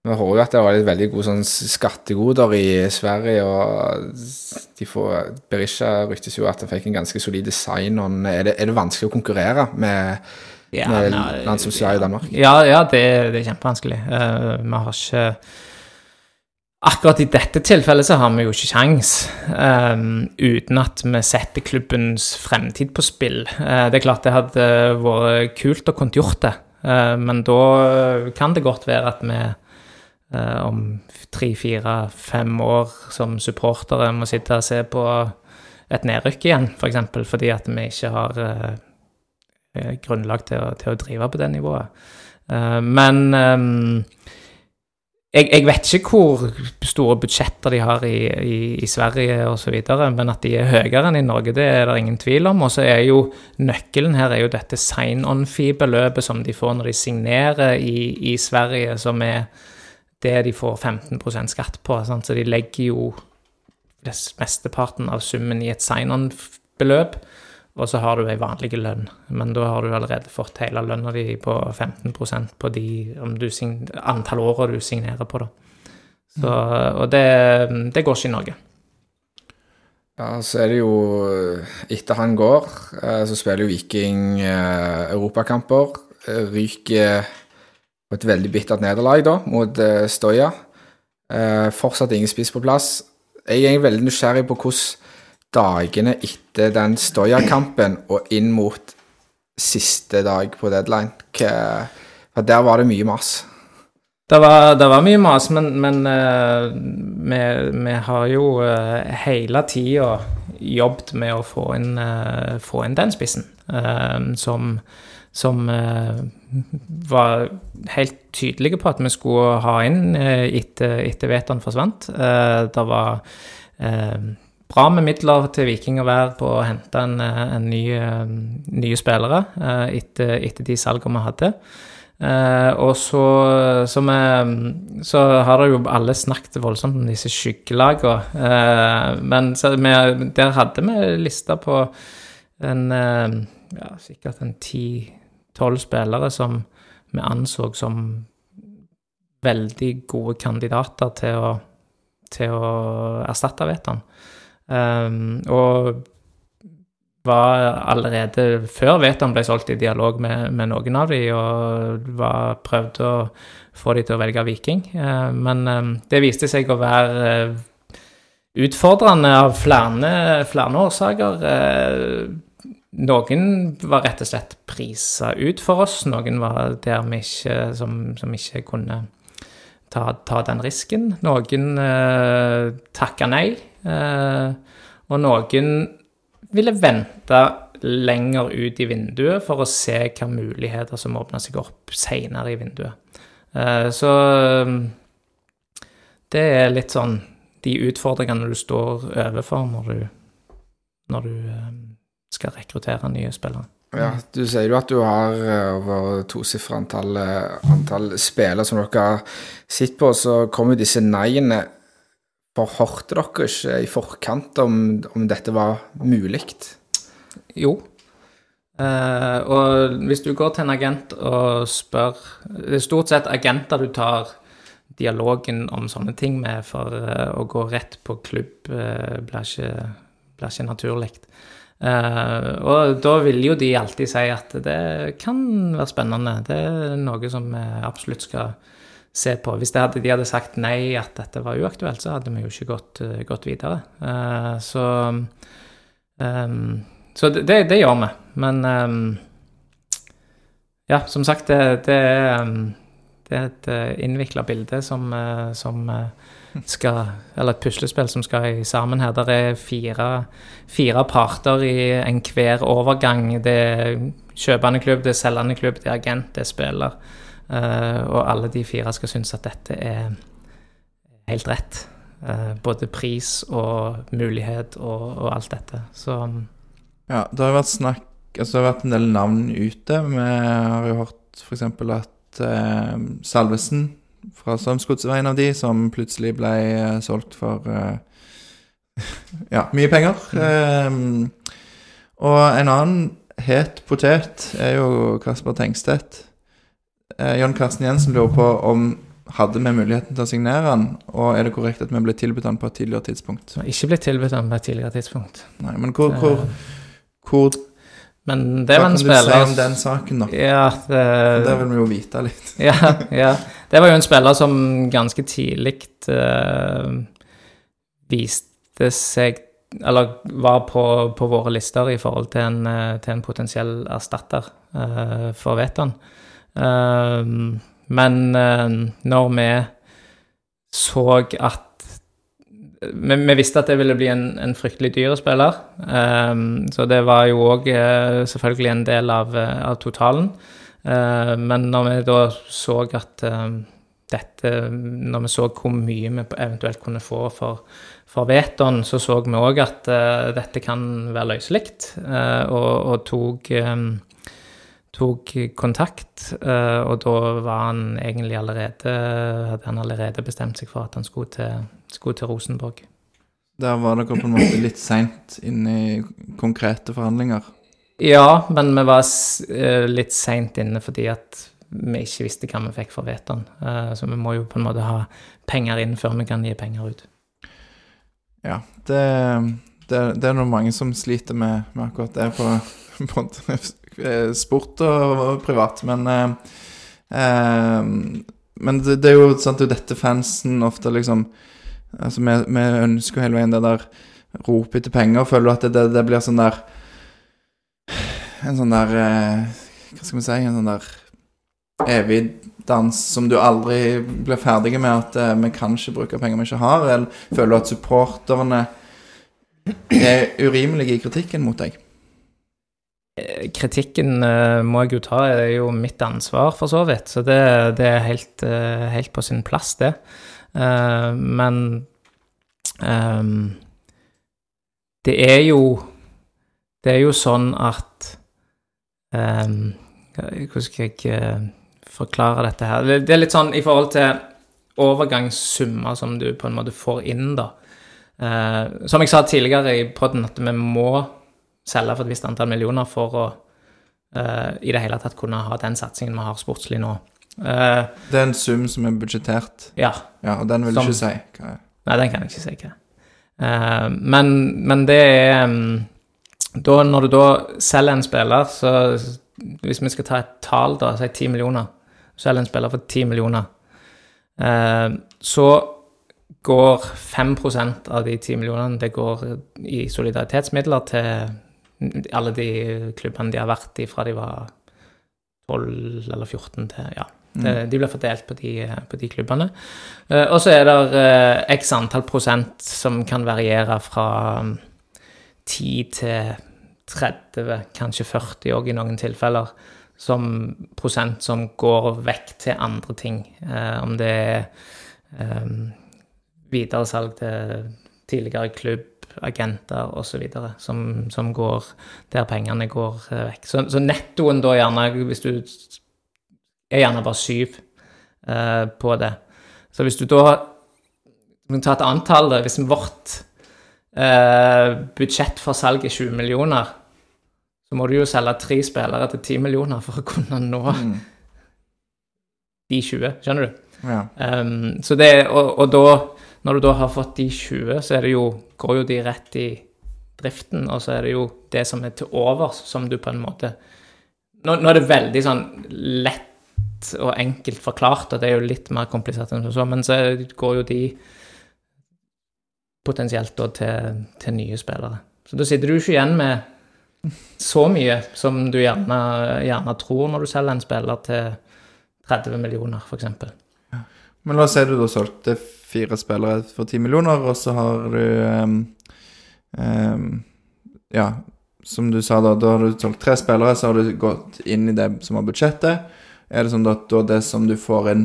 vi hører jo at det var litt veldig gode sånn skattegoder i Sverige, og de får Berisha ryktes jo at han fikk en ganske solid design. Og er, det, er det vanskelig å konkurrere med, Ja, med nei, land som Sverige og Danmark? Ja, ja det, det er kjempevanskelig. Uh, vi har ikke Akkurat i dette tilfellet så har vi jo ikke kjangs um, uten at vi setter klubbens fremtid på spill. Uh, det er klart det hadde vært kult å kunne gjort det, uh, men da kan det godt være at vi uh, om tre, fire, fem år som supportere må sitte og se på et nedrykk igjen, f.eks. For eksempel, fordi at vi ikke har grunnlag til å, til å, drive på det nivået. men um, jeg, jeg, vet ikke hvor store budsjetter de har i, i, i Sverige osv., men at de er høyere enn i Norge, det er det ingen tvil om. Og så er jo nøkkelen her er jo dette sign-on-fee-beløpet som de får når de signerer i, i, Sverige, som er det de får 15% skatt på. Sant? Så de legger jo mesteparten av summen i et sign-on-beløp og så har du ei vanlig lønn. Men da har du allerede fått hele lønna di på 15% på de du antall åra du signerer på, da. Så, og det, det, går ikke i Norge. Ja, så er det jo Etter han går, eh, så spiller jo Viking eh, europakamper. Eh, ryker på et veldig bittert nederlag, da, mot Stoya. Fortsatt ingen spiss på plass. Jeg er veldig nysgjerrig på hvordan dagene etter den Stoya-kampen og inn mot siste dag på deadline. For der var det mye mas. Det var, det var mye mas, men, men uh, vi, vi, har jo uh, hele tida jobbet med å få inn, uh, få inn den spissen, som, som var helt tydelige på at vi skulle ha inn etter, etter Veton forsvant. det var bra med midler til Viking å være på å hente en, en ny, nye spillere eh, etter, etter, de salgene vi hadde. Og så, så, vi, så, har det jo alle snakket voldsomt om disse skyggelagene. Men vi, der hadde vi lista på en ja, sikkert en ti-tolv spillere som vi anså som veldig gode kandidater til å, til å erstatte Veton. Um, og var allerede før Veton ble solgt i dialog med, med noen av de, og var, prøvde å få de til å velge Viking. Uh, men um, det viste seg å være uh, utfordrende av flere, flere årsaker. Uh, noen var rett og slett prisa ut for oss, noen var der vi ikke, som, som ikke kunne ta, ta, den risken. Noen eh, takka nei. Uh, og noen ville vente lenger ut i vinduet for å se hvilke muligheter som åpner seg opp seinere i vinduet. Uh, så det er litt sånn de utfordringene du står overfor når du, når du skal rekruttere nye spillere. Ja, Du sier jo at du har over tosifra antall, antall spillere som dere har sett på. Så kommer disse nei-ene Forhørte dere ikke i forkant om, om dette var mulig? Jo. Eh, og hvis du går til en agent og spør Det er stort sett agenter du tar dialogen om sånne ting med, for eh, å gå rett på klubb eh, blir ikke, ikke naturlig. Uh, og da vil jo de alltid si at det kan være spennende. Det er noe som vi absolutt skal se på. Hvis hadde, de hadde sagt nei, at dette var uaktuelt, så hadde vi jo ikke gått, uh, gått videre. Uh, så um, så det, det, det, gjør vi. Men um, ja, som sagt, det, det er, er et uh, innvikla bilde som, som skal Eller et puslespill som skal sammen her. Det er fire, fire parter i enhver overgang. Det er kjøpende klubb, det er selgende klubb, det er agent, det er spiller. Uh, og alle de fire skal synes at dette er helt rett. Uh, både pris og mulighet og, og, alt dette. Så Ja, det har vært snakk Altså, det har vært en del navn ute. Vi har jo hørt f.eks. at uh, Salvesen fra Strømsgods var en av de som plutselig ble solgt for ja, mye penger. Mm. og en annen het potet er jo Kasper Tengstedt eh, John Karsten Jensen lurer på om hadde vi muligheten til å signere han, og er det korrekt at vi ble tilbudt han på et tidligere tidspunkt? Ikke ble tilbudt han på et tidligere tidspunkt. Nei, Men hvor, hvor, hvor Men det Hva var en kan du si om den saken, da? Ja, det, Det vil vi jo vite litt. ja, ja. Det var jo en spiller som ganske tidlig uh, viste seg Eller var på, på våre lister i forhold til en, eh, til en potensiell erstatter uh, for Veton. Eh, men eh, når vi så at vi, vi visste at det ville bli en, en fryktelig dyr spiller, eh, så det var jo òg selvfølgelig en del av, eh, av totalen. Eh, men når vi da så at eh, dette Når vi så hvor mye vi eventuelt kunne få for, for Veton, så så vi òg at eh, dette kan være løselig, eh, og, og tok, eh, tok kontakt. eh, og da var han egentlig allerede Hadde han allerede bestemt seg for at han skulle til, skulle til Rosenborg. Der var dere på en måte litt seint inne i konkrete forhandlinger. Ja, men vi var eh, litt seint inne fordi at vi ikke visste hva vi fikk for Veton. Eh, så vi må jo på en måte ha penger inn før vi kan gi penger ut. Ja, det, det, det er noe mange som sliter med, med akkurat det på, på sport og, privat, men eh, eh, Men det, det er jo sant, det er dette fansen ofte liksom Altså, vi, vi ønsker hele veien det der ropet etter penger, og føler at det, det, det blir sånn der En sånn der eh, Hva skal vi si? En sånn der evig dans som du aldri blir ferdig med, at uh, vi kan ikke bruke penger vi ikke har? Eller føler du at supporterne er urimelige i kritikken mot deg? Eh, Kritikken eh, må jeg jo ta, det er jo mitt ansvar for så vidt. Så det, det er helt, eh, helt på sin plass, det. Men ehm, det er jo Det er jo sånn at ehm, Hvordan skal jeg forklare dette her? Det er litt sånn i forhold til overgangssummer som du på en måte får inn, da. Som jeg sa tidligere i poden, at vi må selge for et visst antall millioner for å uh, i det hele tatt kunne ha den satsingen vi har sportslig nå. Uh, Det er en sum som er budsjettert, ja. ja, og den vil du ikke si. Hva er? Nei, den kan jeg ikke si hva er. Uh, men, men det er um, da, Når du da selger en spiller, så Hvis vi skal ta et tall, da, si 10 millioner Selger en spiller for 10 millioner, eh, så går 5% av de 10 millionene det går i solidaritetsmidler til alle de klubbene de har vært i fra de var 12 eller 14 til Ja. Mm. de blir fordelt på de, på de klubbene. Eh, og så er det eh, x antall prosent som kan variere fra mm, 10 til 30, kanskje 40 òg i noen tilfeller, som prosent som går vekk til andre ting. Eh, om det er eh, videresalg til tidligere klubb, agenter osv. Som, som går der pengene går eh, vekk. Så, så nettoen da gjerne, hvis du er gjerne bare syv eh, på det. Så hvis du da kan ta et antall. Hvis vårt eh, budsjett for salg er 20 millioner, så må du jo selge tre spillere til 10 millioner for å kunne nå Mm. de 20, skjønner du? Ja. Um, så det, og, og da, når du da har fått de 20, så jo, går jo de rett i driften, og så er det jo det som er til overs, som du på en måte Nå, nå er det veldig sånn lett og enkelt forklart, og det er jo litt mer komplisert enn så, men så går jo de potensielt da til, til nye spillere. Så da sitter du ikke igjen med så mye som du gjerne, gjerne tror når du selger en spiller til 30 millioner, f.eks. Men la oss si du da solgte fire spillere for ti millioner, og så har du um, um, Ja, som du sa da, da har du solgt tre spillere, så har du gått inn i det som var budsjettet. Er det sånn at da det som du får inn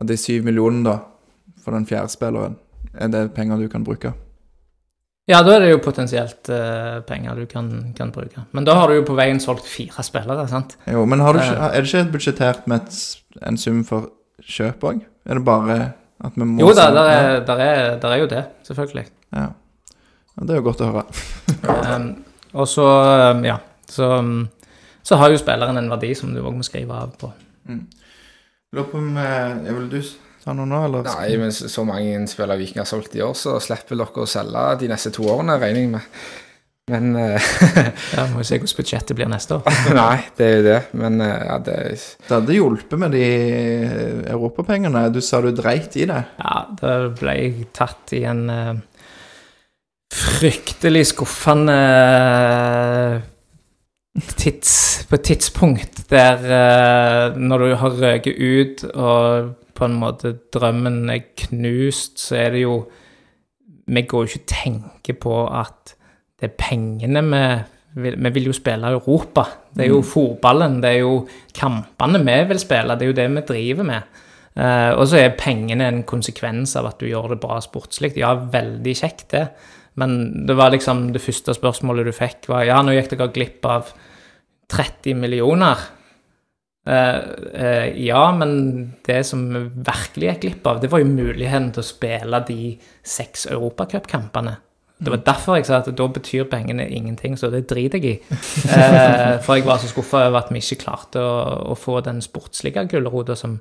av de syv millionene, da, for den fjerde spilleren, er det penger du kan bruke? Ja, da er det jo potensielt uh, penger du kan, kan bruke. Men da har du jo på veien solgt fire spillere, sant? Jo, men har du ikke, Eh. er det ikke budsjettert med et, en sum for kjøp òg? Er det bare Jo da, der er, der er, der er jo det, selvfølgelig. Ja. ja. Det er jo godt å høre. Um, og så, um, ja, så, um, så har jo spilleren en verdi som du òg må skrive av på. Lurer på om eh, Vil du ta noe nå, eller? Nei, men så så mange spiller Viking har solgt i år, så slipper dere å selge de neste to årene, regner jeg med. Men eh, Ja, Må jo se hvordan budsjettet blir neste år. Nei, det er jo det. Men eh, ja, det Det hadde hjulpet med de europapengene. Du sa du dreit i det. Ja, da ble jeg tatt i en uh, fryktelig skuffende eh, tids, på et tidspunkt der uh, når du har røket ut og på en måte drømmen er knust, så er det jo Vi går jo ikke og tenker på at det er pengene vi Vi vil jo spille i Europa. Det er jo fotballen, det er jo kampene vi vil spille, det er jo det vi driver med. Eh, og så er pengene en konsekvens av at du gjør det bra sportslig. Ja, veldig kjekt, det. Men det var liksom det første spørsmålet du fikk, var ja, nå gikk dere glipp av 30 millioner. Eh, eh, ja, men det som vi virkelig gikk glipp av, det var jo muligheten til å spille de seks europacupkampene. Det var derfor jeg sa at da betyr pengene ingenting, så det driter jeg i. Eh, for jeg var så skuffa over at vi ikke klarte å, å få den sportslige gulrota som,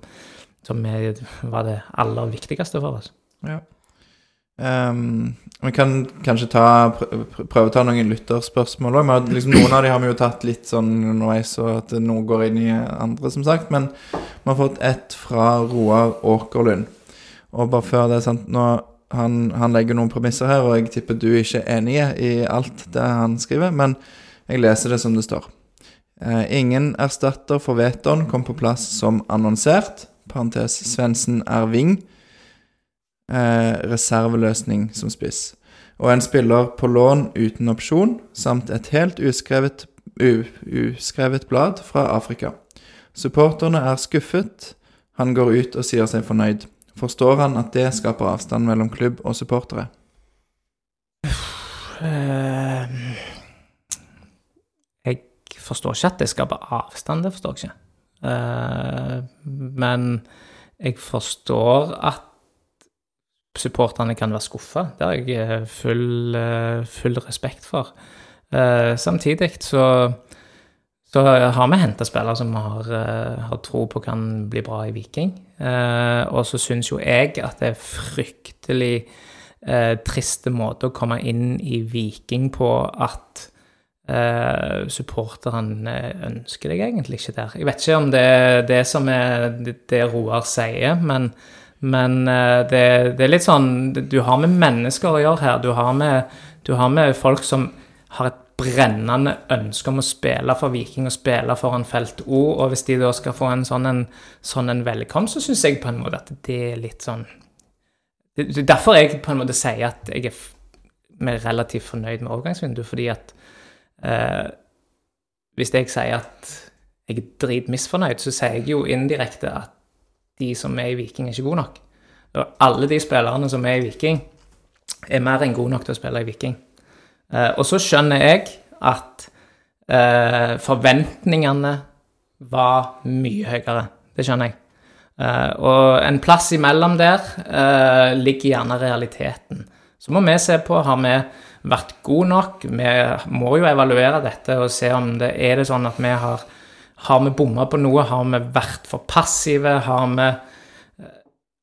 som var det aller viktigste for oss. Ja. Um, vi kan kanskje ta, pr- pr- prøve å ta noen lytterspørsmål òg. Liksom, noen av de har vi jo tatt litt sånn underveis, og at noe går inn i andre, som sagt. Men vi har fått ett fra Roar Åkerlund. Og bare før det, sant nå, han, han legger noen premisser her, og jeg tipper du ikke er enig i alt det han skriver, men jeg leser det som det står. Eh, ingen erstatter for Veton kom på plass som annonsert. Parentes Svendsen er wing eh, reserveløsning som spiss. Og en spiller på lån uten opsjon, samt et helt uskrevet, uskrevet blad fra Afrika. Supporterne er skuffet. Han går ut og sier seg fornøyd. Forstår han at det skaper avstand mellom klubb og supportere? Eh, jeg forstår ikke at det skaper avstand, det forstår jeg ikke. Eh, men jeg forstår at supporterne kan være skuffa. Det har jeg eh, full, full respekt for. Samtidig så så har vi henta spillere som har, eh, har tro på kan bli bra i Viking. Eh, og så syns jo jeg at det er fryktelig eh, triste måte å komme inn i Viking på at eh, supporterne ønsker deg egentlig ikke der. Jeg vet ikke om det er det som er det, Roar sier, men, men det, det er litt sånn Du har med mennesker å gjøre her. Du har med, du har med folk som har et brennende ønske om å spille for Viking og spille foran felt O, og hvis de da skal få en sånn en, sånn en velkomst, så syns jeg på en måte at det er litt sånn det, er Derfor jeg på en måte sier at jeg er relativt fornøyd med overgangsvinduet, fordi at eh, Hvis jeg sier at jeg er dritmisfornøyd, så sier jeg jo indirekte at de som er i Viking, er ikke gode nok. Og alle de spillerne som er i Viking, er mer enn gode nok til å spille i Viking. Eh, og så skjønner jeg at eh, forventningene var mye høyere. Det skjønner jeg. Eh, og en plass imellom der ligger gjerne realiteten. Så må vi se på har vi vært gode nok. Vi må jo evaluere dette og se om det er det sånn at vi har har vi bomma på noe? Har vi vært for passive? Har vi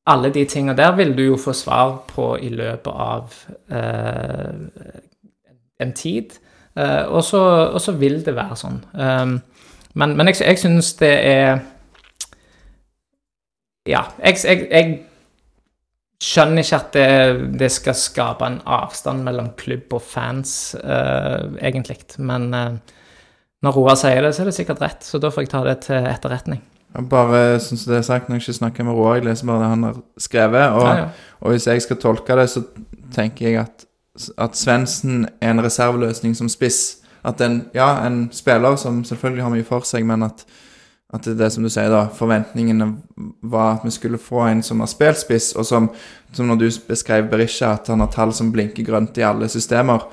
Alle de tingene der vil du jo få svar på i løpet av eh, en tid. Eh, og, så, og så vil det være sånn. Um, men, men jeg, jeg syns det er Ja, jeg, jeg, jeg skjønner ikke at det, det skal skape en avstand mellom klubb og fans, uh, egentlig. Men uh, når Roar sier det, så er det sikkert rett, så da får jeg ta det til etterretning. Jeg Bare sånn som det er sagt, når jeg ikke snakker med Roar, jeg leser bare det han har skrevet. Og, Ja, ja. og hvis jeg skal tolke det, så tenker jeg at, at Svendsen er en reserveløsning som spiss. At en, ja, en spiller som selvfølgelig har mye for seg, men at, at det er det som du sier, da. Forventningene var at vi skulle få en som har spilt spiss, og som, som når du beskrev Berisha, at han har tall som blinker grønt i alle systemer.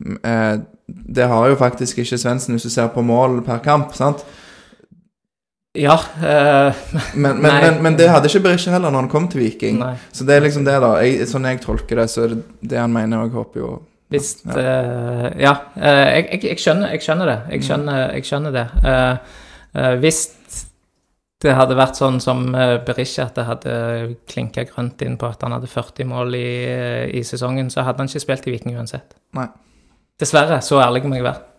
Eh, det har jo faktisk ikke Svendsen, hvis du ser på mål per kamp. sant? Ja eh, Men, men, men, men det hadde ikke Berisha heller når han kom til Viking. Nei. Så det er liksom det, da. Jeg, sånn jeg tolker det, så er det det han mener, og jeg håper jo Hvis Ja. Uh, Ja, Uh, jeg, jeg, jeg, skjønner, jeg skjønner det. Mm. Jeg skjønner, jeg skjønner det. Eh, hvis det hadde vært sånn som uh, Berisha, at det hadde klinka grønt inn på at han hadde 40 mål i, i sesongen, så hadde han ikke spilt i Viking uansett. Nei. Dessverre. Så ærlig må jeg være.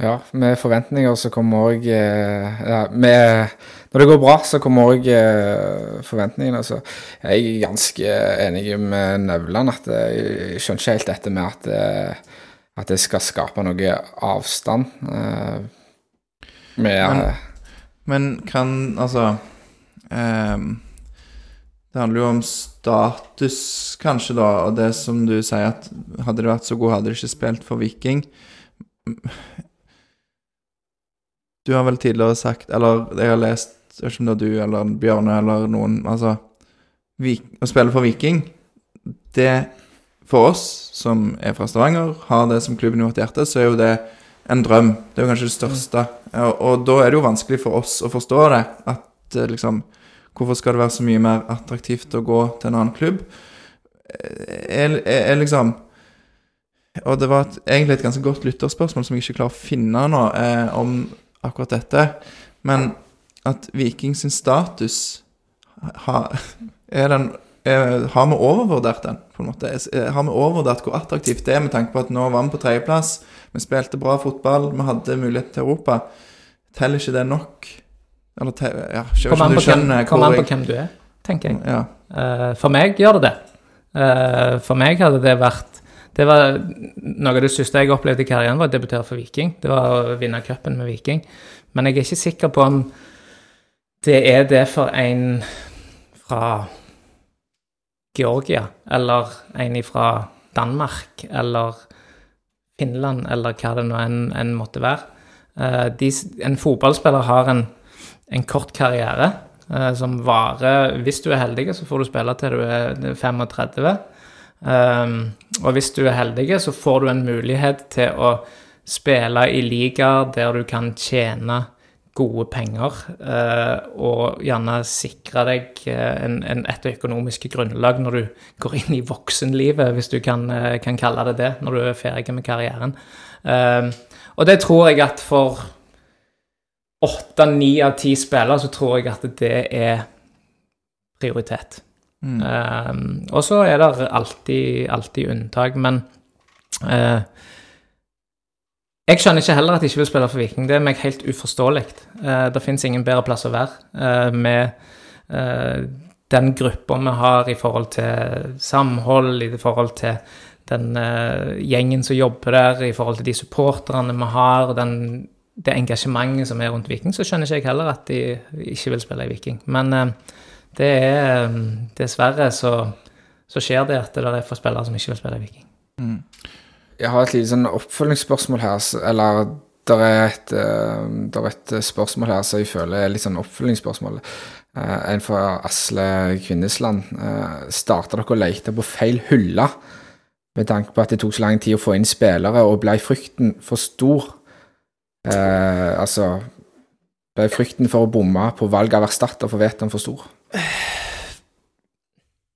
Ja, med forventninger så kommer òg eh, ja, Når det går bra, så kommer òg eh, forventningene. Så jeg er ganske enig med Nøvland at jeg skjønner ikke helt dette med at, eh, at det skal skape noe avstand. Eh, med Men- Men kan Altså um, Det handler jo om status, kanskje, da, og det som du sier at hadde det vært så god, hadde det ikke spilt for Viking. Du har vel tidligere sagt, eller jeg har lest, jeg vet ikke om det er du eller Bjørne eller noen Altså, Vik, å spille for Viking, det For oss som er fra Stavanger, har det som klubben i vårt hjerte, så er jo det en drøm. Det er jo kanskje det største. Og, og da er det jo vanskelig for oss å forstå det. At eh, liksom Hvorfor skal det være så mye mer attraktivt å gå til en annen klubb? Er, er liksom Og det var et, egentlig et ganske godt lytterspørsmål som jeg ikke klarer å finne nå, eh, om akkurat dette. Men at Viking sin status har, er den er, Har vi overvurdert den, på en måte? Er- Har vi overvurdert hvor attraktivt det er, med tanke på at nå var vi på tredjeplass? Vi spilte bra fotball, vi hadde mulighet til Europa. Teller ikke det nok? Eller te, ja, jeg Kom an du på hvem, kom an på jeg hvem du er, tenker jeg. ja. Uh, for meg gjør det det. Uh, for meg hadde det vært det var Noe av det siste jeg opplevde i karrieren, var å debutere for Viking. Det var å vinne cupen med Viking. Men jeg er ikke sikker på om det er det for en fra Georgia, eller en fra Danmark, eller Finland, eller hva det nå enn en måtte være. Eh, de, en fotballspiller har en, en kort karriere eh, som varer Hvis du er heldig, så får du spille til du er 35. Um, og hvis du er heldig, så får du en mulighet til å spille i ligaer der du kan tjene gode penger, uh, og gjerne sikre deg eh, en, en, et økonomisk grunnlag når du går inn i voksenlivet, hvis du kan, eh, kan kalle det det, når du er ferdig med karrieren. Um, og det tror jeg at for åtte-ni av ti spillere, så tror jeg at det er prioritet. Mm. Um, og så er det alltid, alltid unntak, men eh, jeg skjønner ikke heller at de ikke vil spille for Viking. Det er meg helt uforståelig. Eh, det fins ingen bedre plass å være eh, med eh, den gruppa vi har i forhold til samhold, i forhold til den eh, gjengen som jobber der, i forhold til de supporterne vi har, den, det engasjementet som er rundt Viking, så skjønner ikke jeg heller at de ikke vil spille i Viking. Men eh, det er eh, Dessverre så, så skjer det at det er for spillere som ikke vil spille i Viking. Mm. Jeg har et lite sånn oppfølgingsspørsmål her, eller der er et, eh, der er et eh, spørsmål her som jeg føler er litt sånn oppfølgingsspørsmål. Eh, en fra Asle Kvinnesland. Uh, Starta dere å lete på feil hylle med tanke på at det tok så lang tid å få inn spillere, og ble frykten for stor? Eh, altså Ble frykten for å bomme på valg av erstatter for Veton for stor?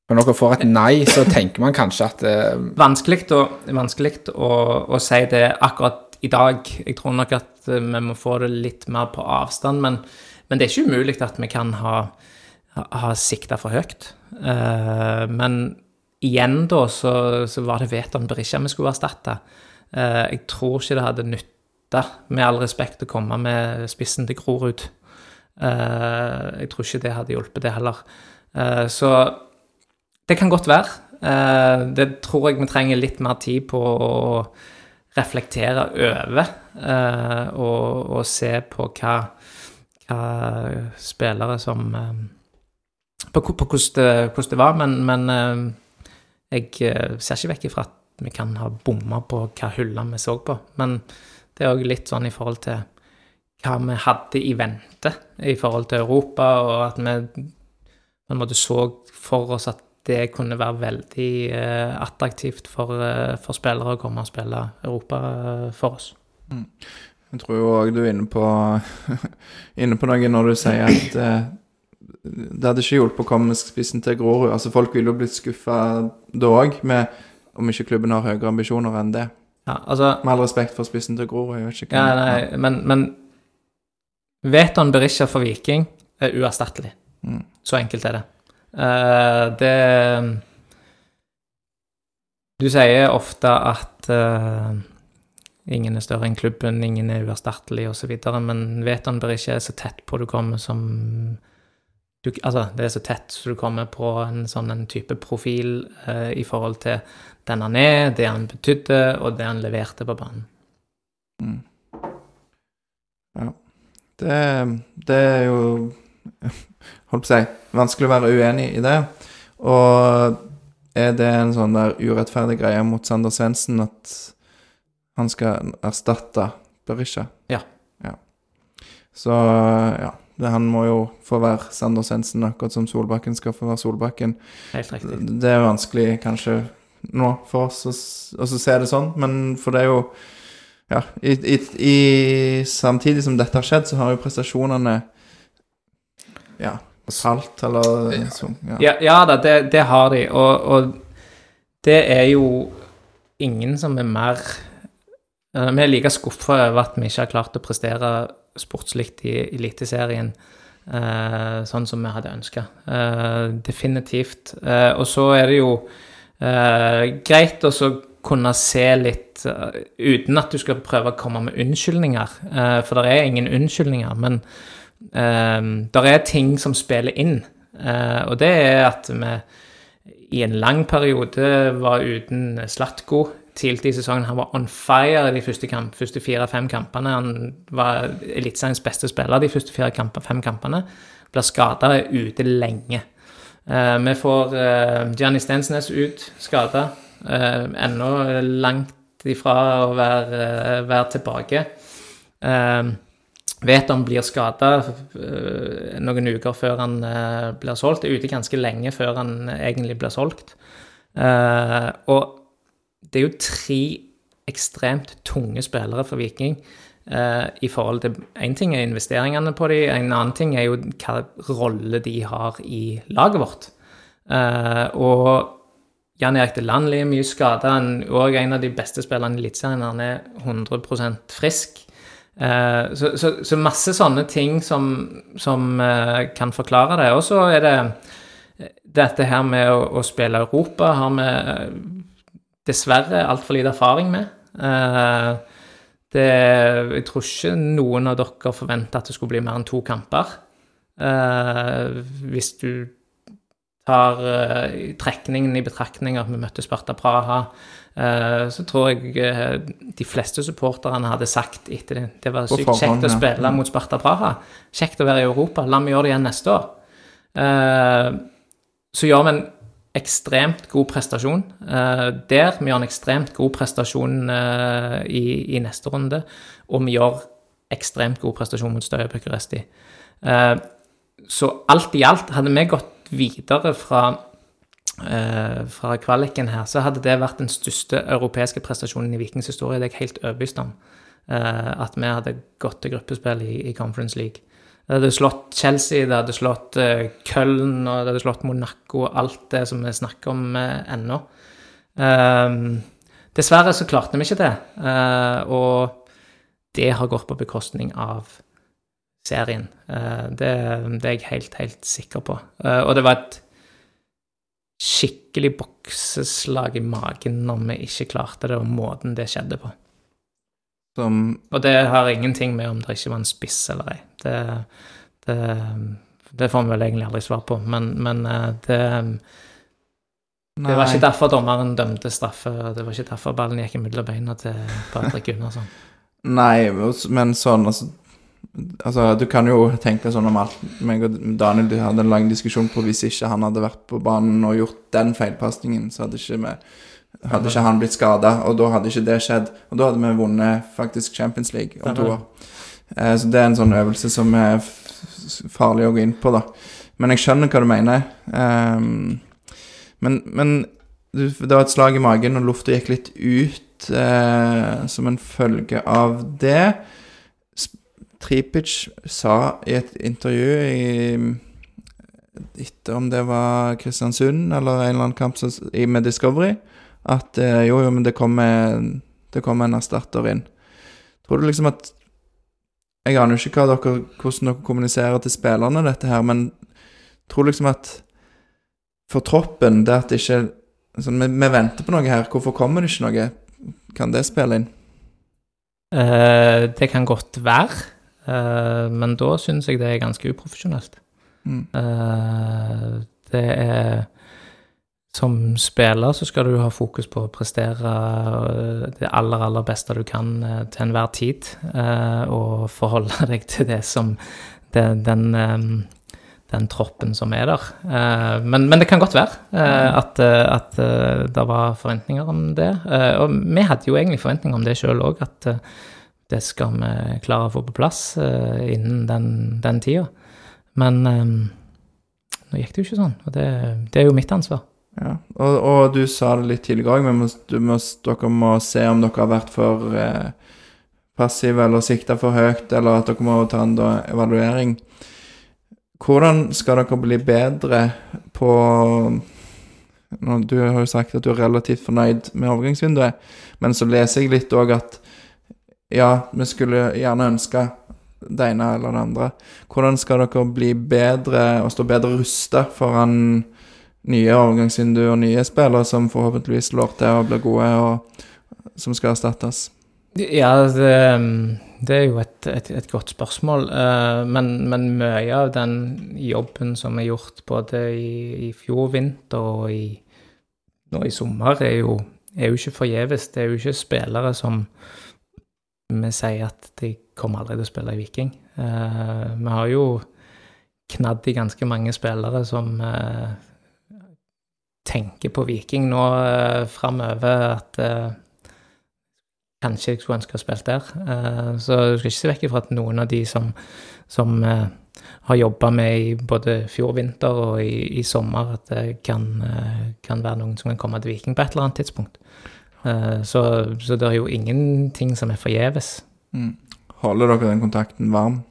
Når dere får et nei, så tenker man kanskje at eh, Vanskelig, å, vanskelig å, å si det akkurat i dag. Jeg tror nok at eh, vi må få det litt mer på avstand, men, men det er ikke umulig at vi kan ha, ha, sikta for høyt. Uh, men igjen da, så, så var det Veton Berisha vi skulle erstatte. Uh, jeg tror ikke det hadde nytta, med all respekt, å komme med spissen til Grorud. Eh, jeg tror ikke det hadde hjulpet, det heller. Eh, så det kan godt være. Eh, det tror jeg vi trenger litt mer tid på å reflektere over. og, og se på hva, hva spillere som På, på hvordan, det, hvordan det var. Men, men jeg ser ikke vekk ifra at vi kan ha bomma på hva hylla vi så på. Men det er òg litt sånn i forhold til hva vi hadde i vente i forhold til Europa, og at vi på en måte så for oss at det kunne være veldig uh, attraktivt for, uh, for spillere å komme og spille Europa uh, for oss. Jeg tror jo òg du er inne på, inne på noe når du sier at det hadde ikke hjulpet å komme med spissen til Grorud. Altså Folk ville jo blitt skuffa da òg, om ikke klubben har høyere ambisjoner enn det. Ja, altså Med all respekt for spissen til Grorud. Ja, nei, men, men Veton Berisha for Viking er uerstattelig. Mm. Så enkelt er det. Uh, det Du sier ofte at uh, Ingen er større enn klubben, ingen er uerstattelig osv. Men Veton Berisha er så tett på du kommer som du, Altså, det er så tett så du kommer på en sånn en type profil eh, i forhold til den han er, det han betydde, og det han leverte på banen. Mm. Ja. Det, det er jo Holdt på å si vanskelig å være uenig i det. Og er det en sånn der urettferdig greie mot Sander Svendsen at han skal erstatte Berisha? Ja. ja. Så ja. Det, han må jo få være Sander Svendsen, akkurat som Solbakken skal få være Solbakken. Helt riktig. Det er vanskelig kanskje nå for oss å, se det sånn, men for det er jo Ja, i, i, i, samtidig som dette har skjedd, så har jo prestasjonene Ja, falt, eller så, ja. Ja, ja da, det, det har de, og, og det er jo ingen som er mer eh, Vi er like skuffa over at vi ikke har klart å prestere sportslikt i Eliteserien eh, sånn som vi hadde ønska. Eh, definitivt. Eh, og så er det jo eh, greit å så kunne se litt uh, uten at du skal prøve å komme med unnskyldninger, uh, for det er ingen unnskyldninger. Men uh, det er ting som spiller inn, og det er at vi i en lang periode var uten Slatko tidlig i sesongen. Han var on fire de første, kamp, første fire-fem kampene. Han var Eliteseriens beste spiller de første fire-fem kampene. Blir skada, ute lenge. Vi får Gianni Stensnes ut, skada. Uh, ennå langt ifra å være, uh, være tilbake. Eh, vet han blir skada noen uker før han blir solgt. Er ute ganske lenge før han egentlig blir solgt. og det er jo tre ekstremt tunge spillere for Viking. I forhold til Én ting er investeringene på dem, en annen ting er jo hva rolle de har i laget vårt. Og Jan Erik Delandli er mye skada, og en av de beste spillerne i Eliteserien. Han er 100% frisk. Uh, så, så, så, masse sånne ting som, som kan forklare det. Og så er det dette her med å, å spille Europa har vi dessverre altfor lite erfaring med. Eh, det, jeg tror ikke noen av dere forventa at det skulle bli mer enn to kamper. Eh, hvis du tar uh, trekningen i betraktning at vi møtte Sparta Praha, uh, så tror jeg uh, de fleste supporterne hadde sagt etter det Det var sykt kjekt å spille mot Sparta Praha. Kjekt å være i Europa. La meg gjøre det igjen neste år. så gjør vi en ekstremt god prestasjon der. Vi gjør en ekstremt god prestasjon i, i, neste runde, og vi gjør ekstremt god prestasjon mot Støya Bucuresti. Så alt i alt, hadde vi gått videre fra, fra kvaliken her, så hadde det vært den største europeiske prestasjonen i Vikings historie. Det er jeg helt overbevist om. at vi hadde gått til gruppespill i, i Conference League. Det hadde slått Chelsea, det hadde slått uh, Köln og det hadde slått Monaco og alt det som vi snakker om uh, ennå. Uh, dessverre så klarte vi ikke det, uh, og det har gått på bekostning av serien. Det, det, er jeg helt, helt sikker på. og det var et skikkelig bokseslag i magen når vi ikke klarte det, og måten det skjedde på. Som Og det har ingenting med om det ikke var en spiss eller ei. Det, det, det, får vi vel egentlig aldri svar på, men, men eh, det Nei. Det var ikke derfor dommeren dømte straffe, det var ikke derfor ballen gikk mellom beina til Patrick Gunnarsson. Nei, men sånn altså, altså, du kan jo tenke sånn om alt meg og Daniel hadde en lang diskusjon på hvis ikke han hadde vært på banen og gjort den feilpasningen, så hadde ikke vi hadde ikke han blitt skada, og da hadde ikke det skjedd. Og da hadde vi vunnet faktisk Champions League om to år. Eh, så det er en sånn øvelse som er farlig å gå inn på, da. Men jeg skjønner hva du mener. Um, men, men, det var et slag i magen, og lufta gikk litt ut eh, som en følge av det. Tripic sa i et intervju i etter om det var Kristiansund eller en eller annen kamp med Discovery, at eh, jo, jo, men det kommer, det kommer en erstatter inn. Tror du liksom at Jeg aner jo ikke dere, hvordan dere kommuniserer til spillerne, dette her, men tror liksom at for troppen, det at det ikke altså, vi, vi, venter på noe her. Hvorfor kommer det ikke noe? Kan det spille inn? Uh, det kan godt være, men da syns jeg det er ganske uprofesjonelt. Mm. Eh, det er Som spiller så skal du ha fokus på å prestere eh, det aller, aller beste du kan eh, til enhver tid, eh, og forholde deg til det som det, den, eh, den troppen som er der. Eh, men, men det kan godt være eh, at, eh, at eh, det var forventninger om det. Eh, og vi hadde jo egentlig forventninger om det sjøl òg, at eh, det skal vi klare å få på plass eh, innen den, den tida. Men eh, nå gikk det jo ikke sånn, og det, det er jo mitt ansvar. Ja. Og, og du sa det litt tidligere òg, men dere må se om dere har vært for eh, passive eller sikta for høyt, eller at dere må ta en evaluering. Hvordan skal dere bli bedre på Du har jo sagt at du er relativt fornøyd med overgangsvinduet, men så leser jeg litt òg at ja, vi skulle gjerne ønske det ene eller det andre. Hvordan skal dere bli bedre og stå bedre rusta foran nye overgangsvinduer og nye spillere som forhåpentligvis slår til og blir gode, og som skal erstattes? Ja, det, det er jo et, et, et godt spørsmål. eh, Men, men mye av den jobben som er gjort både i, i fjor vinter og i, nå i sommer, er jo, er jo ikke forgjeves. Det er jo ikke spillere som vi sier at de kommer aldri til å spille i Viking. Uh, Vi har jo knadd i ganske mange spillere som uh, tenker på Viking nå uh, framover at uh, Kanskje jeg skulle ønske å ha spilt der. Så du skal ikke se vekk ifra at noen av de som, som har jobba med i både fjor vinter og i, i sommer, at det kan, kan være noen som kan komme til Viking på et eller annet tidspunkt. Eh, så, så det er jo ingenting som er forgjeves. Mm. Holder dere den kontakten varm?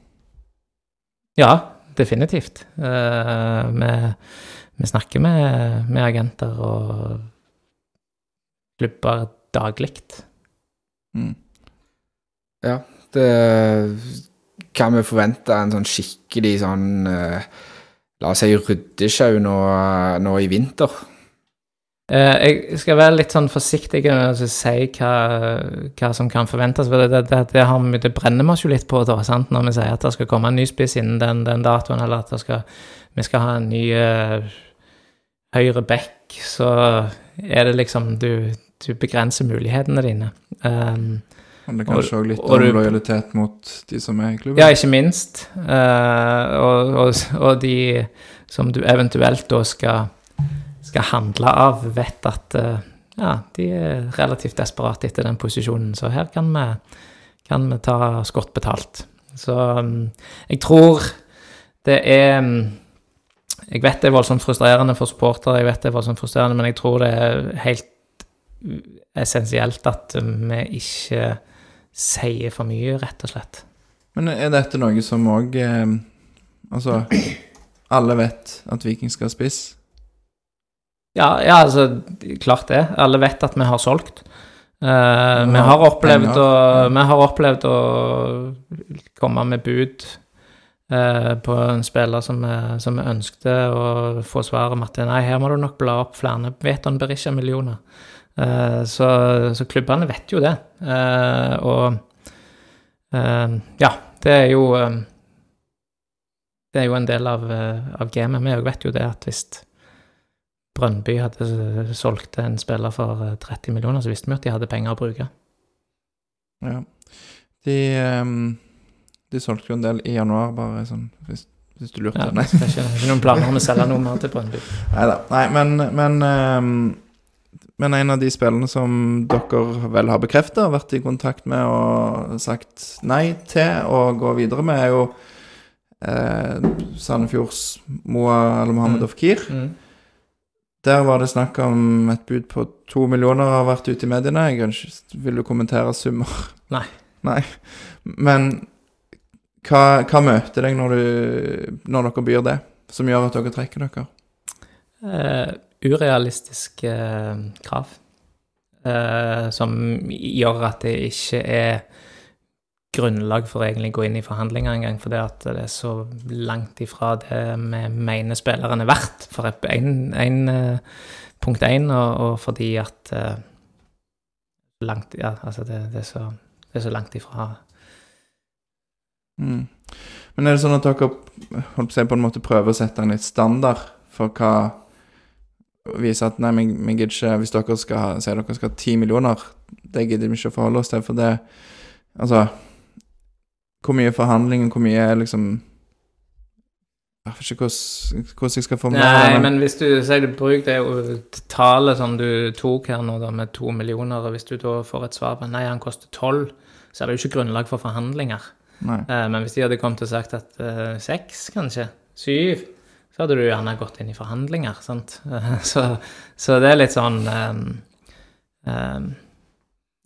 Ja, definitivt. Uh, vi, vi snakker med, med agenter og klubber daglig. Mm. Ja, det kan vi forvente en sånn skikkelig sånn uh, La oss si ryddesjau nå, nå i vinter. Eh, jeg skal være litt sånn forsiktig med å si hva, hva som kan forventes. for Det, det, det, det, har vi, det brenner vi oss jo litt på da, sant? når vi sier at det skal komme en ny spiss innen den, den datoen, eller at skal, vi skal ha en ny uh, høyre back, så er det liksom Du, du begrenser mulighetene dine. Um, er kanskje òg litt og om Mm. du- lojalitet mot de som er i klubben? Ja, ikke minst. Uh, og, og, og de som du eventuelt da skal, skal handle av, vet at eh, ja, de er relativt desperate etter den posisjonen. Så her kan vi, kan vi ta godt betalt. Så mm, jeg tror det er mm, Jeg vet det er voldsomt frustrerende for supportere, jeg vet det er voldsomt frustrerende, men jeg tror det er helt essensielt at vi ikke sier for mye, rett og slett. Men er dette noe som òg eh, Altså, alle vet at Viking skal ha spiss? Ja, ja, altså, klart det. Alle vet at vi har solgt. Eh, vi, har opplevd å, vi har opplevd å komme med bud uh, på en spiller som vi, som vi ønskte, og få svar om at nei, her må du nok bla opp flere Veton Berisha-millioner. Uh, så, så klubbene vet jo det. Og ja, det er jo Det er jo en del av, av gamet. Vi vet jo det at hvis Brønnby hadde solgt en spiller for eh, 30 millioner, så visste vi at de hadde penger å bruke. Ja. De, ehm, de solgte jo en del i januar, bare sånn hvis, hvis du lurte. Ja, Nei. det er ikke, ikke noen planer om å selge noe mer til Brønnby. Neida. Nei, men, men, ehm, men en av de spillene som dere vel har bekrefta, vært i kontakt med og sagt nei til å gå videre med, er jo eh, Sandefjords Moa eller Mohammed Mm. Ofkir. Mm. Der var det snakk om et bud på to millioner har vært ute i mediene. Jeg ikke, vil du kommentere summer? Nei. Nei. Men hva, hva møter deg når, du, når dere byr det, som gjør at dere trekker dere? Uh, urealistiske eh, krav. Uh, som gjør at det ikke er grunnlag for å egentlig gå inn i forhandlinger engang, fordi at det er så langt ifra det vi mener spilleren er verdt, for en, en, eh, punkt én, og, og fordi at eh, langt Ja, altså, det, det er så det er så langt ifra Mm. Men er det sånn at dere holdt på, en måte prøver å sette en litt standard for hva Vise at nei, vi gidder ikke Hvis dere skal ha, sier dere skal ha ti millioner, det gidder vi ikke å forholde oss til, for det Altså Hvor mye forhandling, hvor mye er liksom Jeg vet ikke hvordan, hvordan jeg skal formulere Nei, det. men hvis du sier du bruk det tallet som du tok her nå, da, med to millioner, og hvis du da får et svar på nei, han koster tolv, så er det jo ikke grunnlag for forhandlinger. Nei. Eh, men hvis de hadde kommet og sagt at eh, seks, kanskje, syv, så hadde du gjerne gått inn i forhandlinger, sant. Eh, så, så det er litt sånn um, um,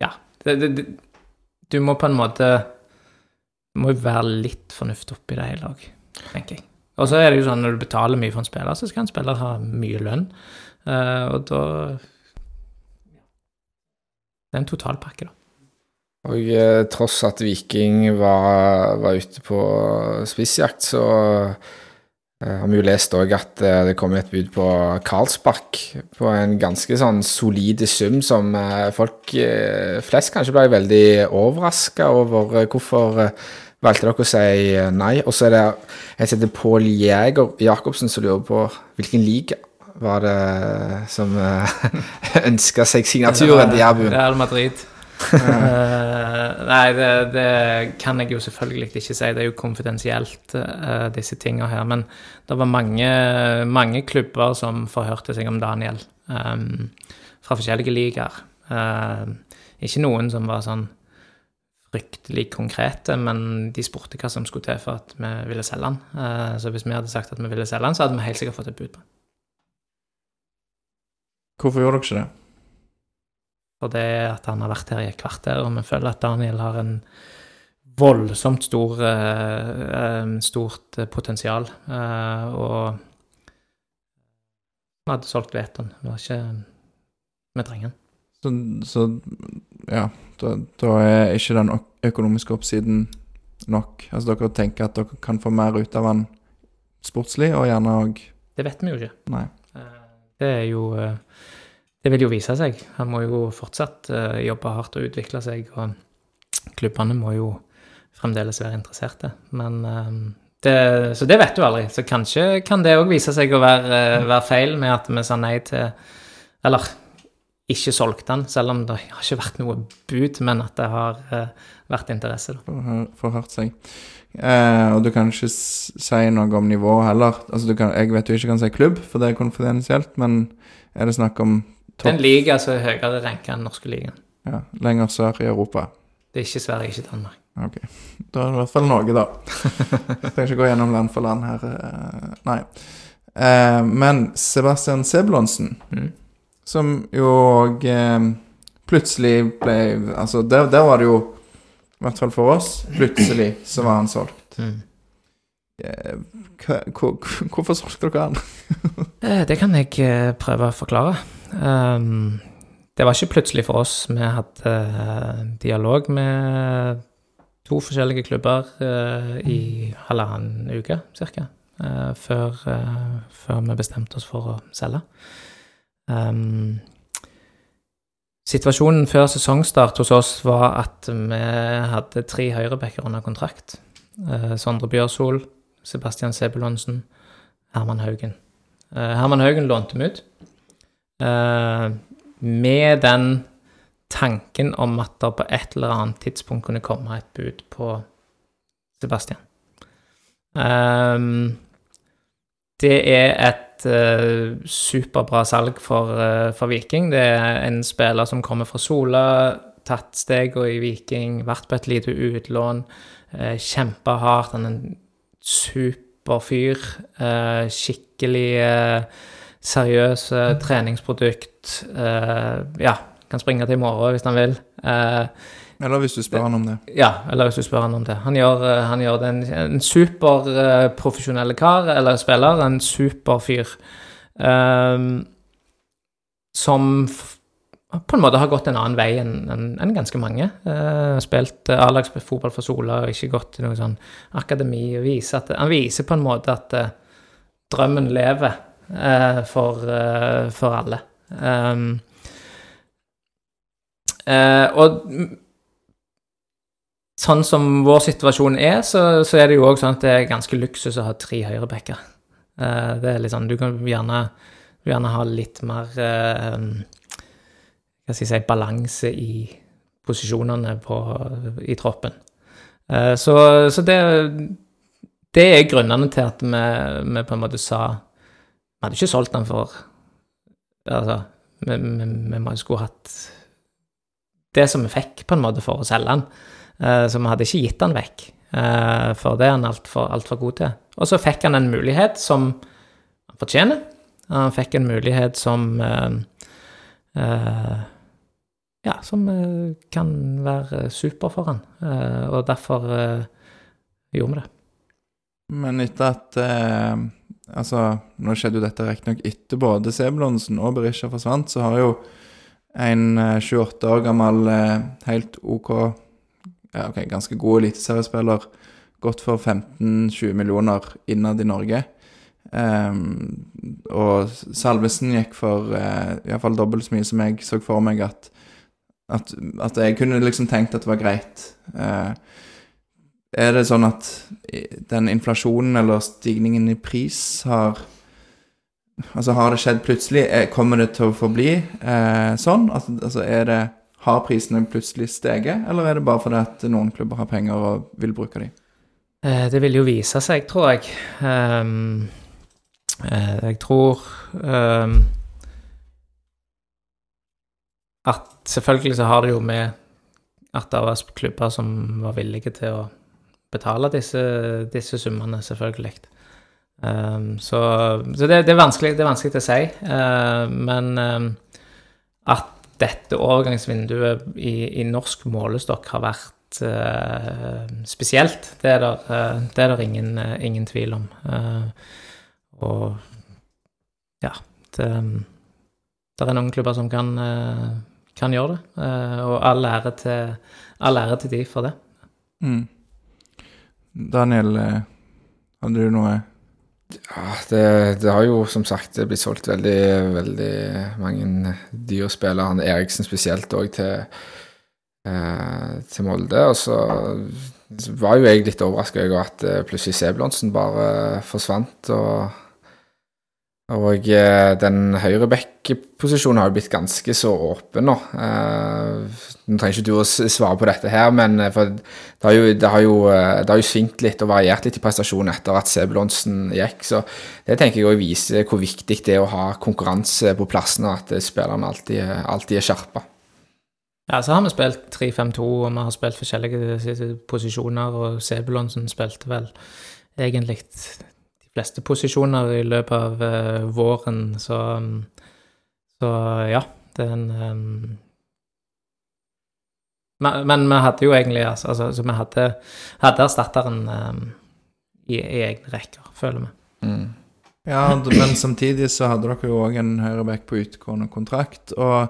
Ja. Det, det, du må på en måte Må jo være litt fornuft oppi det hele òg, tenker jeg. Og så er det jo sånn når du betaler mye for en spiller, så skal en spiller ha mye lønn. Uh, og da Det er en totalpakke, da. Og eh, tross at Viking var, var ute på spissjakt, så eh, har vi jo lest òg at eh, det kom et bud på Karlsbakk på en ganske sånn solid sum som eh, folk eh, flest kanskje ble veldig overraska over. Hvorfor valgte dere å si eh, nei? Og så er det en som heter Pål Jæger Jacobsen som lurer på hvilken liga var det som uh, ønska seg signaturen til Jærbuen? Real Madrid. uh, nei, det, det kan jeg jo selvfølgelig ikke si. Det er jo konfidensielt, uh, disse tinga her. Men det var mange, mange klubber som forhørte seg om Daniel um, fra forskjellige ligaer. Uh, ikke noen som var sånn fryktelig konkrete, men de spurte hva som skulle til for at vi ville selge han. Eh, så hvis vi hadde sagt at vi ville selge han, så hadde vi helt sikkert fått et bud på han. Hvorfor gjorde dere ikke det? For det er at han har vært her i et kvarter, og vi føler at Daniel har en voldsomt stor, eh, eh, stort potensial. og vi hadde solgt ikke Vi trenger den. Så, så ja, da, da er ikke den økonomiske oppsiden nok. Altså dere tenker at dere kan få mer ut av den sportslig, og gjerne òg Det vet vi jo ikke. Nei. Eh, Det er jo eh, Det vil jo vise seg. Han må jo fortsatt eh, jobbe hardt og utvikle seg, og klubbene må jo fremdeles være interesserte. Men det, Så det vet du aldri. Så kanskje kan det òg vise seg å være, være feil med at vi sa nei til Eller ikke solgt den, selv om det har ikke vært noe bud, men at det har eh, vært interesse, da. For, hørt seg. Eh, og du kan ikke si noe om nivået heller. Altså du kan, jeg vet du ikke kan si klubb, for det er konfidensielt, men er det snakk om topp Den liga som er høyere ranka enn norske ligaen. ja, lenger sør i Europa? Det er ikke Sverige, ikke Danmark. Ok. Da er det i hvert fall noe, da. Skal ikke gå gjennom land for land her. eh, Nei. Eh, men Sebastian Sebulonsen, Mm. Som jo òg eh, plutselig ble Altså, der, der var det jo, i hvert fall for oss, plutselig så var han solgt. Mm. Hvorfor solgte dere han? Eh, Det kan jeg eh, prøve å forklare. Um, det var ikke plutselig for oss. Vi hadde dialog med to forskjellige klubber uh, i halvannen uke ca. før, uh, før vi bestemte oss for å selge. Ehm, situasjonen før sesongstart hos oss var at vi hadde tre høyrebacker under kontrakt. Uh, Sondre Bjørsol, Sebastian Sebulonsen, Herman Haugen. Uh, Herman Haugen lånte vi ut. Uh, med den tanken om at det på et eller annet tidspunkt kunne komme et bud på Sebastian. Um, det er et eh, superbra salg for, uh, for Viking. Det er en spiller som kommer fra Sola, tatt stegene i Viking, vært på et lite utlån, uh, kjempa hardt. Han er en super fyr. Uh, skikkelig eh, seriøs eh, treningsprodukt. Eh, ja, kan springe til i morgen hvis han vil. Eh, Eller hvis du spør han om det. ja, eller hvis du spør han om det. Han gjør, eh, han gjør det. En, en superprofesjonell kar, eller spiller. En super fyr. ehm, som på en måte har gått en annen vei enn en, en ganske mange. Uh, spilt uh, A-lagsfotball for Sola og ikke gått til noe sånn akademi. og viser at, Han viser på en måte at uh, drømmen lever uh, for, eh, for alle. Um, eh, og sånn som vår situasjon er, så, så er det jo òg sånn at det er ganske luksus å ha tre høyrebacker. Uh, det er litt sånn Du kan gjerne, gjerne ha litt mer uh, Hva skal jeg si balanse i posisjonene på, i troppen. Uh, så, så det, det er grunnene til at vi, vi på en måte sa Vi hadde ikke solgt den for Altså, vi, vi, vi skulle hatt det som vi fikk, på en måte, for å selge den. Eh, så vi hadde ikke gitt han vekk, eh, for det er han altfor alt for god til. Og så fikk han en mulighet som han fortjener. Han fikk en mulighet som eh, Ja, som kan være super for han. Og derfor gjorde vi det. Men etter at eh, Altså, nå skjedde jo dette riktignok etter både Sebulonsen og Berisha forsvant, så har jo en eh, 28 år gammel, helt OK, ja, okay, ganske god eliteseriespiller gått for 15-20 millioner innad i Norge. Um, og Salvesen gikk for uh, iallfall dobbelt så mye som jeg så for meg at, at, at jeg kunne liksom tenkt at det var greit. Uh, er det sånn at den inflasjonen eller stigningen i pris har Altså, har det skjedd plutselig? Kommer det til å forbli eh, sånn? Altså, altså, er det Har prisene plutselig steget, eller er det bare fordi at noen klubber har penger og vil bruke dem? Eh, det vil jo vise seg, tror jeg. Um, jeg tror um, at selvfølgelig så har det jo med at det var klubber som var villige til å betale disse, disse summene, selvfølgelig. Um, så, så det, det, er vanskelig, det, er vanskelig, å si. Uh, men at dette overgangsvinduet i, i, norsk målestokk har vært uh, spesielt, det er det, uh, det er ingen, ingen, tvil om. og ja det, det, er noen klubber som kan, kan gjøre det, og all ære til, all ære til de for det. Mm. Daniel, hadde du noe Ja, det, det, har jo som sagt blitt solgt veldig, veldig mange dyre spillere. Han Eriksen spesielt òg til, eh, til Molde. Og så var jo jeg litt overraska over at eh, plutselig Sebulonsen bare forsvant. og og eh, den høyreback-posisjonen har jo blitt ganske så åpen nå. Eh, nå trenger ikke du å svare på dette her, men eh, det har, jo, det, har jo, det har jo svingt litt og variert litt i prestasjonen etter at Sebulonsen gikk. Så det tenker jeg òg viser hvor viktig det er å ha konkurranse på plassene, at spillerne alltid, alltid er skjerpa. Ja, så har vi spilt 3-5-2, og vi har spilt forskjellige posisjoner, og Sebulonsen spilte vel egentlig fleste posisjoner i løpet av uh, våren, så, så ja, det er en um, men, men, vi hadde jo egentlig altså, altså vi hadde, hadde erstatteren um, i, i, egne rekker, føler vi. Mm. Ja, men samtidig så hadde dere jo òg en høyreback på utgående kontrakt. Og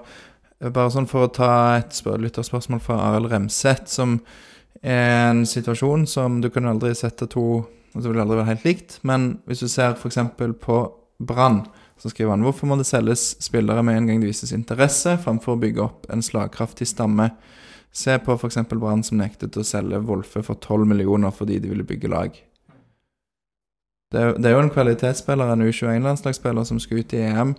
bare sånn for å ta et spør lytterspørsmål fra Arild Remseth, som er en situasjon som du kunne aldri sette to og så vil det aldri være helt likt. Men hvis du ser f.eks. på Brann, så skriver han hvorfor må det selges spillere med en gang det vises interesse, framfor å bygge opp en slagkraftig stamme. Se på f.eks. Brann som nektet å selge Wolfe for 12 millioner fordi de ville bygge lag. Det er, det er jo en kvalitetsspiller, en U21-landslagsspiller, som skal ut i EM,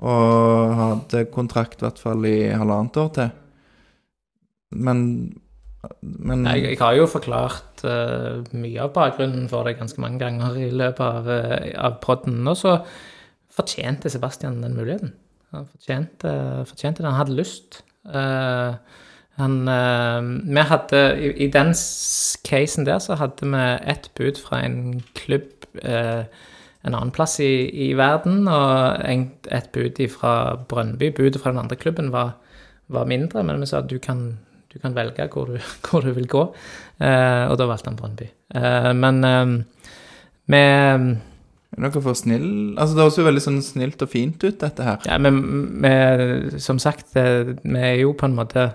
og hadde kontrakt i hvert fall i halvannet år til. Men men jeg, jeg, har jo forklart uh, mye av bakgrunnen for det ganske mange ganger i løpet av, uh, av podden. Og så fortjente Sebastian den muligheten. Han fortjente, fortjente det. Han hadde lyst. Uh, han Vi hadde i, i, den casen der så hadde vi ett bud fra en klubb en annen plass i, i verden, og en, et bud fra Brønnby. Budet fra den andre klubben var, var mindre, men vi sa at du kan du kan velge hvor du, hvor du vil gå. Eh, og da valgte han Brønnby. Eh, men eh, med er dere for snill? Altså, Det høres jo veldig sånn snilt og fint ut, dette her. Ja, men vi, som sagt, vi er jo på en måte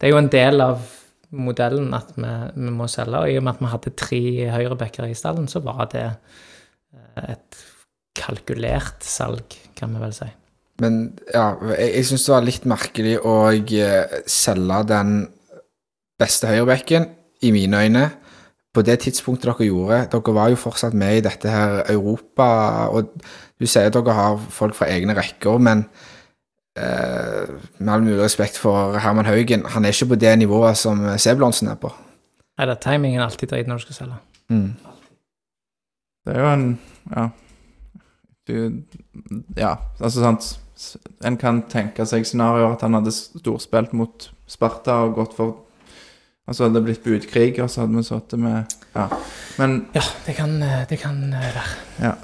Det er jo en del av modellen at vi, vi må selge. Og i og med at vi hadde tre høyrebacker i stallen, så var det eh, et kalkulert salg, kan vi vel si. Men ja, jeg, jeg syns det var litt merkelig å eh, selge den beste høyrebekken i mine øyne. På det tidspunktet dere gjorde Dere var jo fortsatt med i dette her Europa, og du sier at dere har folk fra egne rekker, men eh, med all mulig respekt for Herman Haugen, han er ikke på det nivået som Sebulonsen er på. Nei, det er timingen alltid dritt når du skal selge. Mm. Det er jo en Ja. Du Ja, altså sant En kan tenke seg scenarioer at han hadde storspilt mot Sparta og gått for Altså hadde det blitt budkrig, og så hadde vi sittet med Ja. Men Ja, det kan, eh, det kan eh, være. Ja.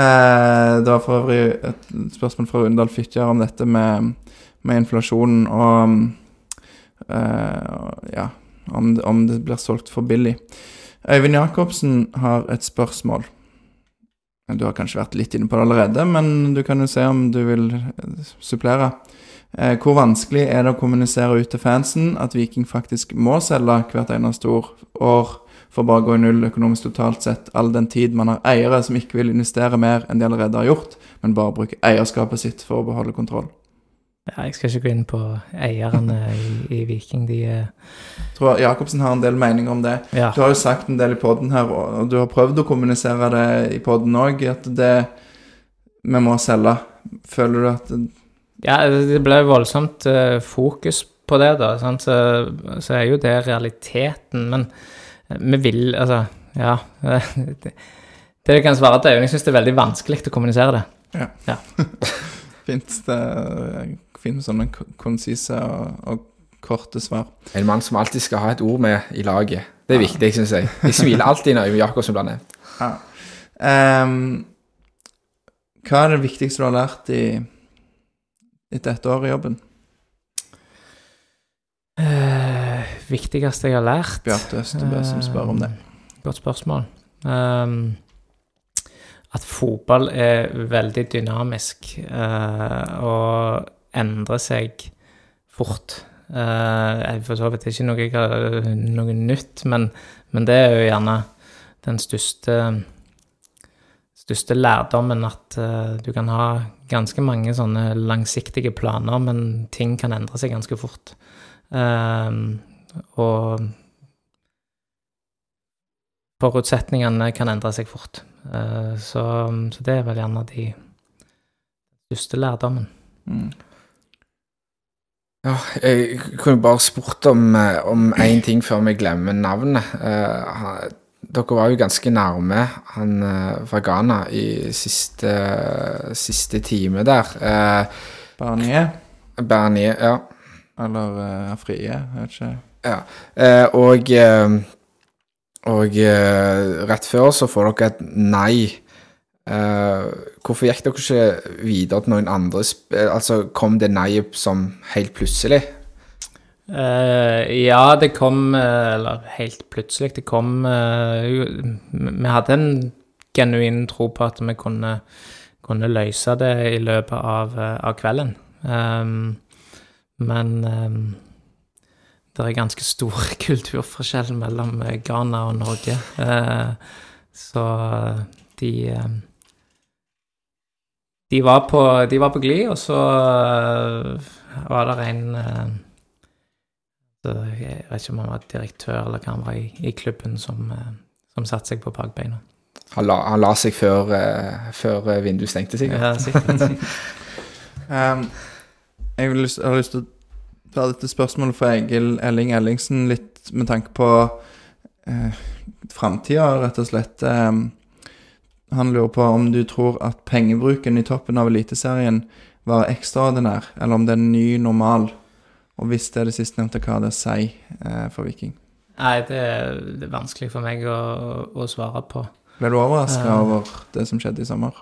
eh, det var for øvrig et spørsmål fra Undal Fitjar om dette med, med inflasjonen og eh, Ja, om det, om det blir solgt for billig. Øyvind Jacobsen har et spørsmål. Du har kanskje vært litt inne på det allerede, men du kan jo se om du vil eh, supplere. Eh, hvor vanskelig er det å kommunisere ut til fansen at Viking faktisk må selge hvert eneste år, år for bare å gå i null økonomisk totalt sett, all den tid man har eiere som ikke vil investere mer enn de allerede har gjort, men bare bruke eierskapet sitt for å beholde kontroll? Ja, jeg skal ikke gå inn på eierne i, i Viking. De eh, Jeg tror Jacobsen har en del meninger om det. Ja. Du har jo sagt en del i poden her, og du har prøvd å kommunisere det i poden òg, at det vi må selge. Føler du at Ja, det ble voldsomt eh, fokus på det, da. Sant? Så, så er jo det realiteten. Men eh, vi vil Altså, ja. det, det kan svare til, er jeg syns det er veldig vanskelig å kommunisere det. Ja. fint, det er fint med sånne konsise og, og korte svar? En mann som alltid skal ha et ord med i laget. Det er viktig, syns jeg. Jeg smiler alltid når Øyvind Jacobsen blir nevnt. Ja. Um, hva er det viktigste du har lært i etter ett år i jobben? Uh, viktigste jeg har lært Bjarte Østebø som spør om det. Uh, Godt spørsmål. Um, at fotball er veldig dynamisk uh, og endrer seg fort. Uh, for så vidt ikke noe, har- noe nytt, men, men det er jo gjerne den største største lærdommen at eh, du kan ha ganske mange sånne langsiktige planer, men ting kan endre seg ganske fort. Ehm, og forutsetningene kan endre seg fort. Uh, så, så det er vel gjerne de største lærdommen. Mm. Ja, jeg kunne bare spurt om eh, én ting før vi glemmer navnet. Uh, dere var jo ganske nærme han eh, fra Ghana i siste, siste time der. Eh, Barnier, Bernier, ja. eller uh, Afrie, jeg vet ikke. Ja, eh, og, eh, og eh, rett før så får dere et nei. Uh, hvorfor gikk dere ikke videre til noen andre eh, Altså, kom det nei-et som helt plutselig? Eh, ja, det kom eh, Eller helt plutselig. Det kom uh, Vi hadde en genuin tro på at vi kunne, kunne løse det i løpet av, av kvelden. Um, men um, det er ganske stor kulturforskjell mellom Ghana og Norge. Uh, så de eh, de var, på, de på glid, og så var det en så Jeg vet ikke om han var direktør eller hva han var i, i klubben, som, eh, som satte seg på bakbeina. Han la, han la seg før, eh, før eh, vinduet stengte, sikkert. Ja, sikkert. um, jeg vil lyst, har lyst til å ta dette spørsmålet fra Egil Elling Ellingsen litt med tanke på uh, framtida, rett og slett. Um, han lurer på om du tror at pengebruken i toppen av Eliteserien var ekstraordinær, eller om det er en ny normal. Og hvis det er det sistnevnte, hva det sier eh, for Viking. Nei, det er, det er vanskelig for meg å, å svare på. Ble du overraska uh, over det som skjedde i sommer?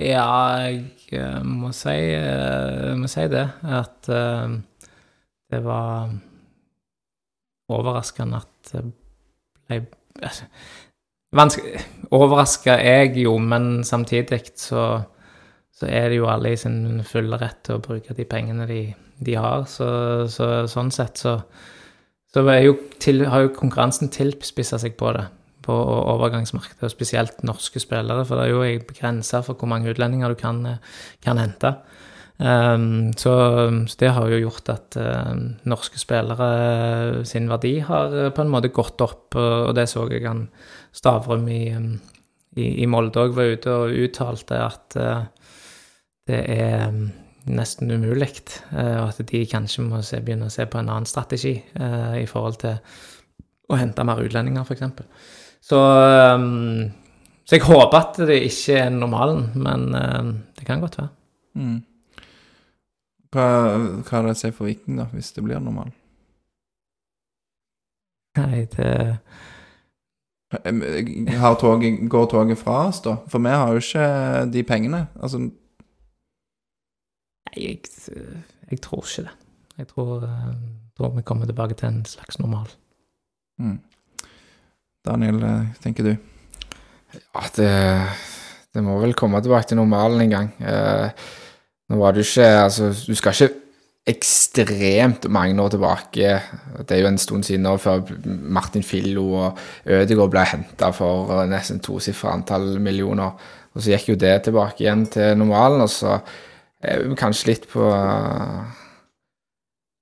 Ja, jeg eh, må si, eh, jeg må si det. At uh, det var overraskende at det ble Overraska er jeg jo, men samtidig så, så er det jo alle i sin fulle rett til å bruke de pengene de, de har. Så, så sånn sett så, så jo til, har jo konkurransen tilspissa seg på det på overgangsmarkedet, og spesielt norske spillere, for det er jo grenser for hvor mange utlendinger du kan, kan hente. Um, så, så det har jo gjort at uh, norske spillere sin verdi har på en måte gått opp, og det så jeg han Stavrum i, um, i, i Molde òg var ute og uttalte at uh, det er um, nesten umulig, og at de kanskje må se, begynne å se på en annen strategi i forhold til å hente mer utlendinger, f.eks. Så um, så jeg håper at det ikke er normalen, men uh, det kan godt være. Mm. Hva, hva er det å si for Viking, da, hvis det blir normal? Nei, det Går toget fra oss, da? For vi har jo ikke de pengene. Altså Nei, jeg, jeg tror ikke det. Jeg tror, uh, tror, vi kommer tilbake til en slags normal. Mm. Daniel, eh, tenker du? Ja, det, det, må vel komme tilbake til normalen en gang. Eh, nå var det jo ikke Altså, du skal ikke ekstremt mange år tilbake. Det er jo en stund siden nå før Martin Fillo og Ødegaard ble henta for nesten tosifra antall millioner. Og så gikk jo det tilbake igjen til normalen, og så kanskje litt på,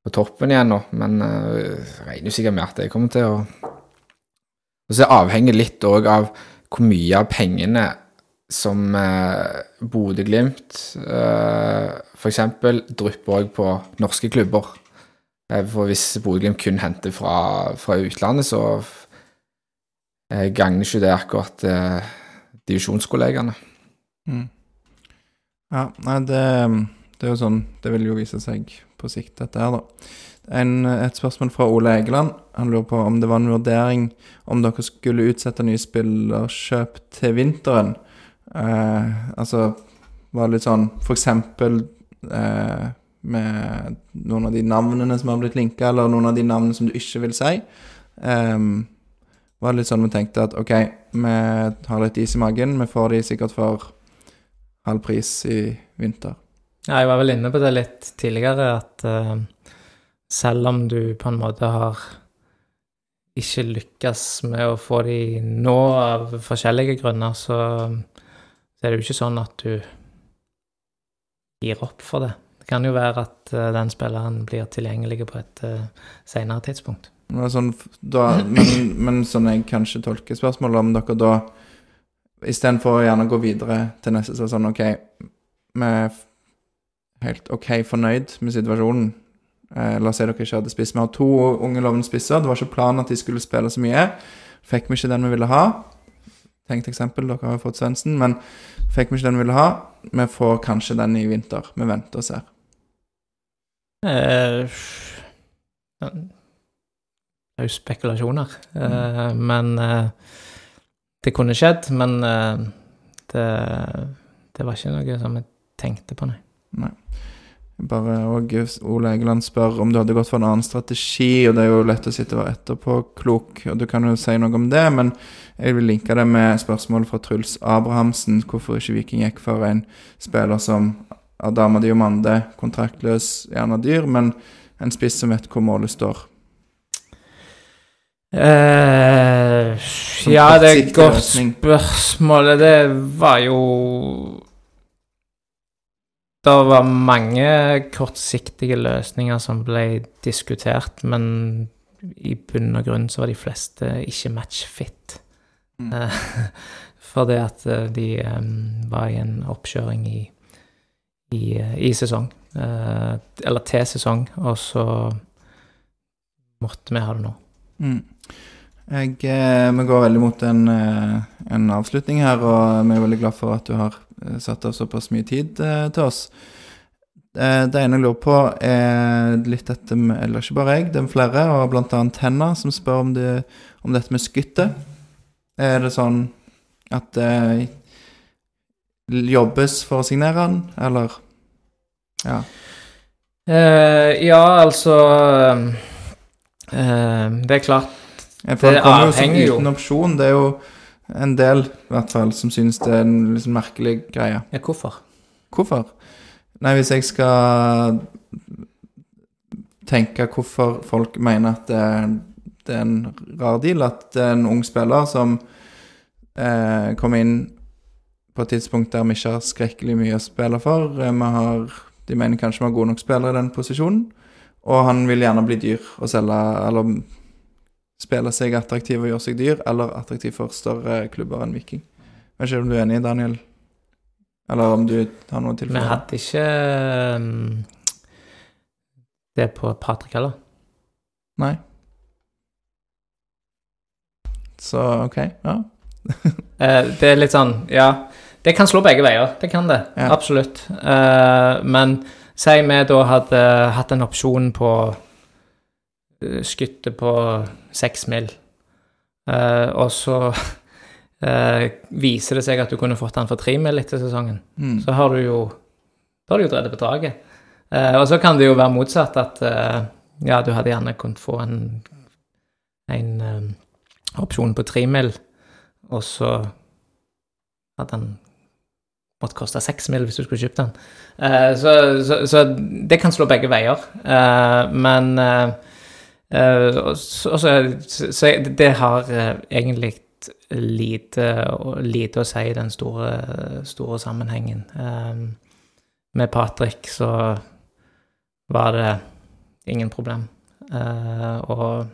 på toppen igjen nå. Men jeg uh, regner jo sikkert med at jeg kommer til å Og så avhenger litt òg av hvor mye av pengene som eh, Bodø-Glimt eh, f.eks. drypper òg på norske klubber. Eh, for hvis Bodø-Glimt kun henter fra, fra utlandet, så eh, gagner ikke det akkurat eh, divisjonskollegaene. Mm. Ja, nei, det, det, er jo sånn Det vil jo vise seg på sikt, dette her, da. En, et spørsmål fra Ole Egeland. Han lurer på om det var en vurdering om dere skulle utsette nye spillerkjøp til vinteren. Eh, altså var det litt sånn for eksempel eh, med noen av de navnene som har blitt linka, eller noen av de navnene som du ikke vil si. Eh, var det litt sånn vi tenkte at OK, vi har litt is i magen, vi får de sikkert for halv pris i vinter. Ja, jeg var vel inne på det litt tidligere, at uh selv om du på en måte har ikke lykkes med å få de nå av forskjellige grunner, så, så er det jo ikke sånn at du gir opp for det. Det kan jo være at uh, den spilleren blir tilgjengelig på et uh, senere tidspunkt. Sånn, da, men, men, sånn jeg kanskje tolker spørsmålet, om dere da istedenfor å gjerne gå videre til neste, så sånn OK, vi er helt OK fornøyd med situasjonen. Eh, la oss si dere ikke hadde spiss. Vi har to unge lovende spisser. Det var ikke planen at de skulle spille så mye. Fikk vi ikke den vi ville ha. Tenkt eksempel, dere har jo fått Svendsen, men fikk vi ikke den vi ville ha. Vi får kanskje den i vinter. Vi venter og ser. Eh, det er jo spekulasjoner. Mm. Eh, men eh, det kunne skjedd. Men eh, det, det var ikke noe som jeg tenkte på, nei. nei. Bare og Ole Egeland spør om du hadde gått for en annen strategi, og det er jo lett å sitte og være etterpåklok, og du kan jo si noe om det, men jeg vil linke det med spørsmålet fra Truls Abrahamsen, hvorfor ikke Viking gikk for en spiller som Adama Diomande, kontraktløs, gjerne dyr, men en spiss som vet hvor målet står. Uh, ja, det er et godt spørsmål. Det var jo det var mange kortsiktige løsninger som ble diskutert, men i bunn og grunn så var de fleste ikke matchfit. Mm. Eh, Fordi at eh, de var i en oppkjøring i, i, i sesong. Eller til sesong, og så måtte vi ha det nå. Mm. Jeg, vi går veldig mot en, en, avslutning her, og vi er veldig glad for at du har Eh, satt av såpass mye tid eh, til oss. Eh, det ene jeg lurer på, er litt dette med Eller ikke bare jeg, det er flere, og annet Henna, som spør om, det, om dette med skyttet. Er det sånn at det jobbes for å signere han, eller Ja. Uh, ja, altså uh, Det er klart Det kommer jo som uten opsjon. Det er jo en del, i hvert fall, som synes det er en liksom merkelig greie. Ja, hvorfor? Hvorfor? Nei, hvis jeg skal tenke hvorfor folk mener at det er, det er en rar deal, at det er en ung spiller som eh, kommer inn på et tidspunkt der vi ikke har skrekkelig mye å spille for. Eh, vi har de mener kanskje vi har gode nok spillere i den posisjonen. Og han vil gjerne bli dyr og selge Eller spille seg attraktiv og gjøre seg dyr, eller attraktiv for større klubber enn Viking. Jeg Vet ikke om du er enig, Daniel? Eller om du har noe tilfelle? Vi hadde ikke um, det på Patrick heller. Nei. Så OK, ja. Eh, det er litt sånn, ja Det kan slå begge veier, det kan det. Ja. Absolutt. Eh, men si vi da hadde hatt en opsjon på eh, skyttet på seks mil, eh, og så eh, viser det seg at du kunne fått den for tre mil etter sesongen, Mm. så har du jo Da har du jo drevet på draget. Eh, og så kan det jo være motsatt, at eh, ja, du hadde gjerne kunnet få en, en um, opsjon på tre mil, og så hadde den måtte koste seks mil hvis du skulle kjøpt den. Uh, så, så, så det kan slå begge veier. Uh, men eh, eh, altså, så, det har eh, egentlig lite, lite å si i den store, store sammenhengen. Um, med Patrick så var det ingen problem. Uh, og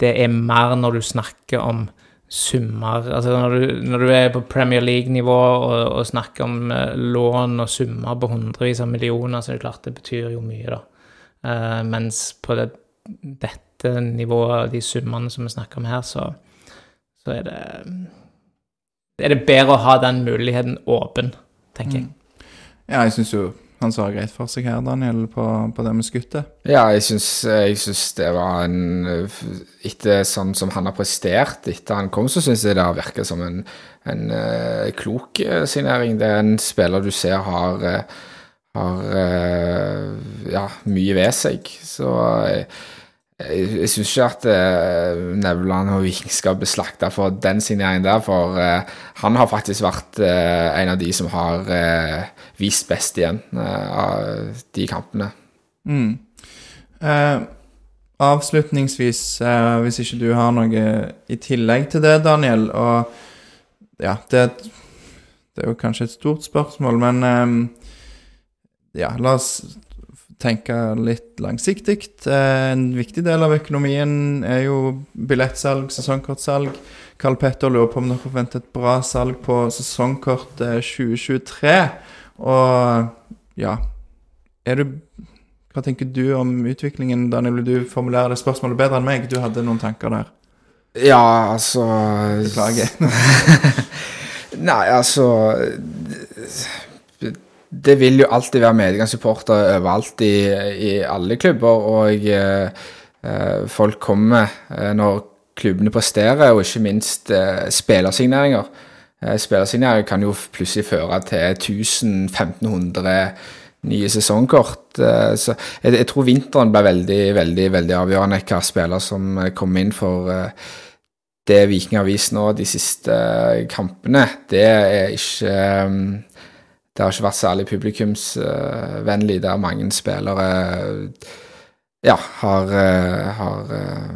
det er mer når du snakker om summer Altså når du, når du er på Premier League-nivå og, og snakker om lån og summer på hundrevis av millioner, så er det klart det betyr jo mye, da. Uh, mens på det, dette nivået, de summene som vi snakker om her, så, så er det er det bedre å ha den muligheten åpen, tenker jeg. Mm. Ja, jeg syns jo han sa greit for seg her, Daniel, på, på det med skuttet. Ja, jeg syns, det var en Etter sånn som han har prestert etter han kom, så syns jeg det har virket som en, en uh, klok eh, signering. Det er en spiller du ser har, eh, har eh, ja, mye ved seg. Så jeg, jeg, jeg syns ikke at uh, Nevland og Viking skal bli slakta for den signeringen der, for eh, han har faktisk vært eh, en av de som har eh, vist best igjen eh, av de kampene. Mm. Eh, avslutningsvis, eh, hvis ikke du har noe i tillegg til det, Daniel, og ja, det, det er jo kanskje et stort spørsmål, men eh, ja, la oss tenke litt langsiktig. Eh, en viktig del av økonomien er jo billettsalg, sesongkortsalg. Karl Petter lurer på om dere forventer et bra salg på sesongkort eh, 2023. Og ja Er du Hva tenker du om utviklingen, Daniel? Du formulere det spørsmålet bedre enn meg? Du hadde noen tanker der. Ja, altså Beklager. Nei, altså det, vil jo alltid være medgangssupportere overalt i, i alle klubber, og eh, eh, folk kommer eh, når klubbene presterer, og ikke minst eh, spillersigneringer. Eh, spillersigneringer kan jo plutselig føre til 1000-1500 nye sesongkort. Eh, så jeg, jeg tror vinteren blir veldig, veldig, veldig avgjørende hva spillere som kom inn for det Viking har vist nå de siste kampene, det er ikke Det har ikke vært særlig publikumsvennlig, der mange spillere ja, har, eh, har eh,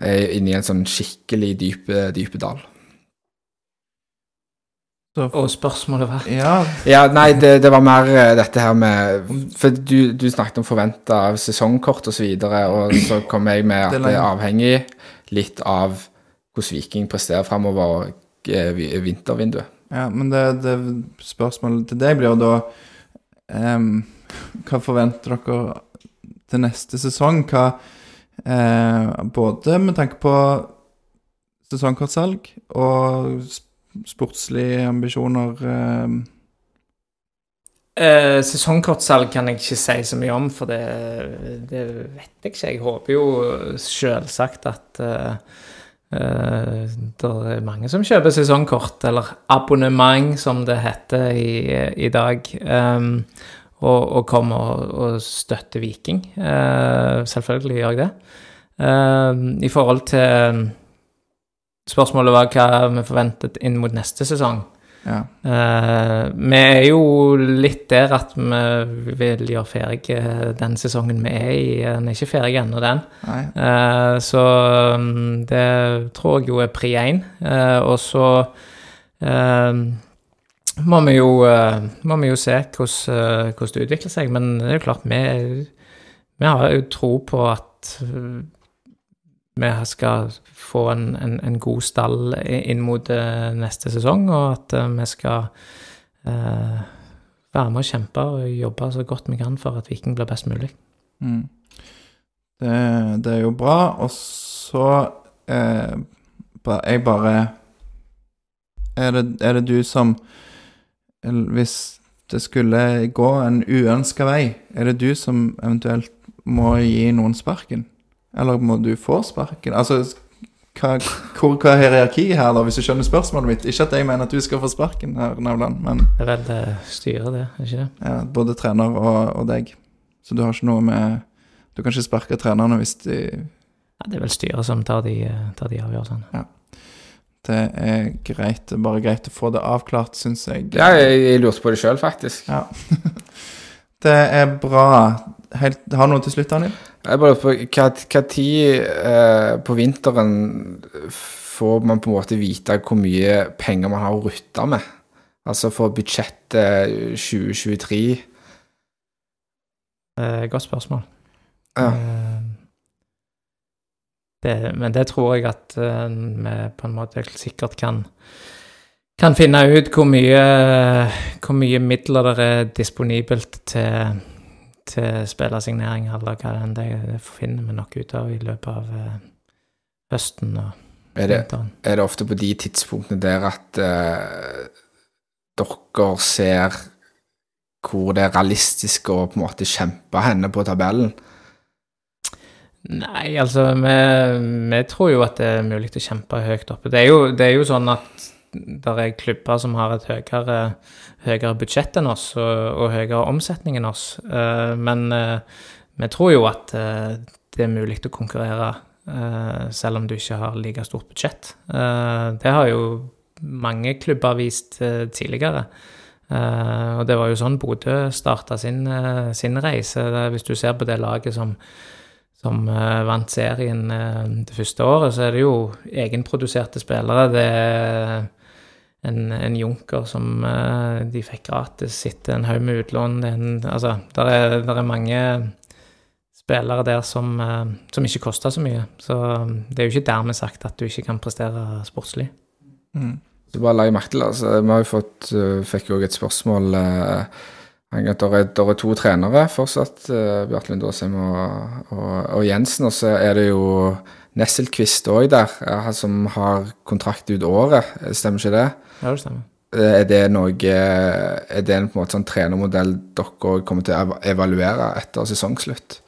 er inne i en sånn skikkelig dype, dype dal. Så, Og spørsmålet var ja, Ja, nei, det, det var mer eh, dette her med For du, du snakket om forventa sesongkort osv., og, så og så kom jeg med at Det er avhengig litt av hvordan Viking presterer framover vintervinduet. Ja, men det, det spørsmålet til deg blir jo da um, Hva forventer dere til neste sesong? Hva eh, Både med tanke på sesongkortsalg og sportslige ambisjoner. ehm, Eh, sesongkortsalg kan jeg ikke si så mye om, for det, det vet jeg ikke. Jeg håper jo selvsagt at eh, eh, det er mange som kjøper sesongkort, eller abonnement som det heter i, i dag, Um, og, og kommer og, og støtter Viking. Uh, selvfølgelig gjør jeg det. Ehm, I forhold til Spørsmålet var hva vi forventet inn mot neste sesong. Ja. Eh, vi er jo litt der at vi vil gjøre ferdig eh, den sesongen vi er i. Den er ikke ferdig ennå, den. Eh, så mm, det tror jeg jo er pri én. Eh, og så eh, må vi jo, eh, må vi jo se hvordan, eh, hvordan det utvikler seg. Men det er jo klart, vi, vi har jo tro på at eh, vi skal få en, en, en god stall inn mot eh, neste sesong, og at eh, vi skal eh, være med og kjempe og jobbe så godt vi kan for at Viking blir best mulig. Mm. Det, det er jo bra. Og så eh, Jeg bare er det, er det du som Hvis det skulle gå en uønska vei, er det du som eventuelt må gi noen sparken? Eller må du få sparken? Altså, hva, hvor, hva er hierarkiet her, da, hvis du skjønner spørsmålet mitt? Ikke at jeg mener at du skal få sparken, her, Navland, men Det er vel eh, styret, det, ikke det? ja, både trener og, og deg. Så du har ikke noe med Du kan ikke sparke trenerne hvis de Ja, det er vel styret som tar de, tar de avgjørelsene. Det er greit. Bare greit å få det avklart, syns jeg. Ja, jeg, jeg lurte på det sjøl, faktisk. Ja. det er bra. Helt, har du noe til slutt, Daniel? Jeg bare på hva, hva tid eh, på vinteren får man på en måte vite hvor mye penger man har å rutte med? Altså for budsjettet 2023. Eh, godt spørsmål. Ja. Eh, det, men det tror jeg at eh, vi på en måte sikkert kan kan finne ut hvor mye, hvor mye midler det er disponibelt til, til spillersignering, eller hva det enn det er. Det finner vi nok ut av i løpet av eh, høsten og Er det, vinteren. er det ofte på de tidspunktene der at uh, dere ser hvor det er realistisk å på en måte kjempe henne på tabellen? Nei, altså, vi, vi tror jo at det er mulig å kjempe høyt oppe. Det er jo, det er jo sånn at det er klubber som har et høyere, høyere budsjett enn oss, og, og høyere omsetning enn oss. Eh, men eh, vi tror jo at eh, det er mulig å konkurrere selv om du ikke har like stort budsjett. Det har jo mange klubber vist tidligere. Og det var jo sånn Bodø starta sin, sin reise. Hvis du ser på det laget som som vant serien det første året, så er det jo egenproduserte spillere. Det er en, en junker som eh, de fikk gratis, sitter en haug med utlån. Det er, en, altså, der er, der er mange spillere der som, eh, som ikke koster så mye. Så eh, det er jo ikke dermed sagt at du ikke kan prestere sportslig. Mm. Så bare la jeg merke til altså, Vi har jo fått, eh, fikk jo også et spørsmål eh, at det er, er to trenere fortsatt, uh, Bjarte Lindåsheim og, og, og Jensen. Og så er det jo Nesselquist òg der, han som har kontrakt ut året. Stemmer ikke det? Ja, det stemmer. Eh, Er det noe Er det en på en måte sånn trenermodell dere kommer til å evaluere etter sesongslutt?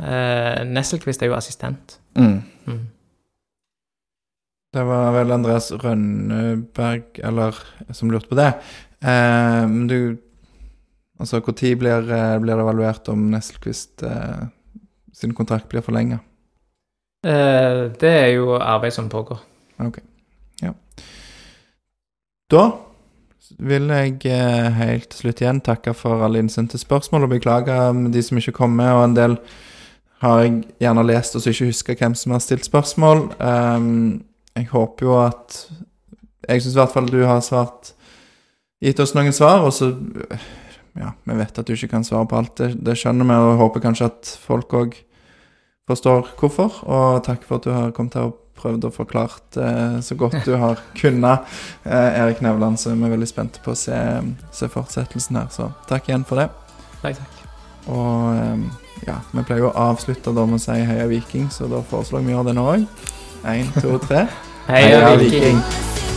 Eh, Nesselquist er jo assistent. Mm. Mm. Det var vel Andreas Rønneberg eller, som lurte på det. Eh, Men du Altså, når blir, eh, blir det evaluert om Nesselquist eh, sin kontrakt blir forlenga? Eh, det er jo arbeid som pågår. Ok. Ja. Da vil jeg eh, helt til slutt igjen takke for alle innsendte spørsmål og beklage med de som ikke kom med, og en del har jeg gjerne lest og så ikke husker hvem som har stilt spørsmål. Ehm, jeg håper jo at Jeg syns i hvert fall du har svart Gitt oss noen svar, og så Ja, vi vet at du ikke kan svare på alt, det, det skjønner vi, og håper kanskje at folk òg forstår hvorfor. Og takk for at du har kommet her og prøvd å forklart eh, så godt du har kunnet, eh, Erik Nevland. Så er veldig spente på å se, se fortsettelsen her. Så takk igjen for det. Takk, takk. Og eh, ja, vi pleier jo å avslutte da med å si heia Viking, så da foreslår vi å gjøre det nå òg. Én, to, tre. Hei, Heia Viking. Viking.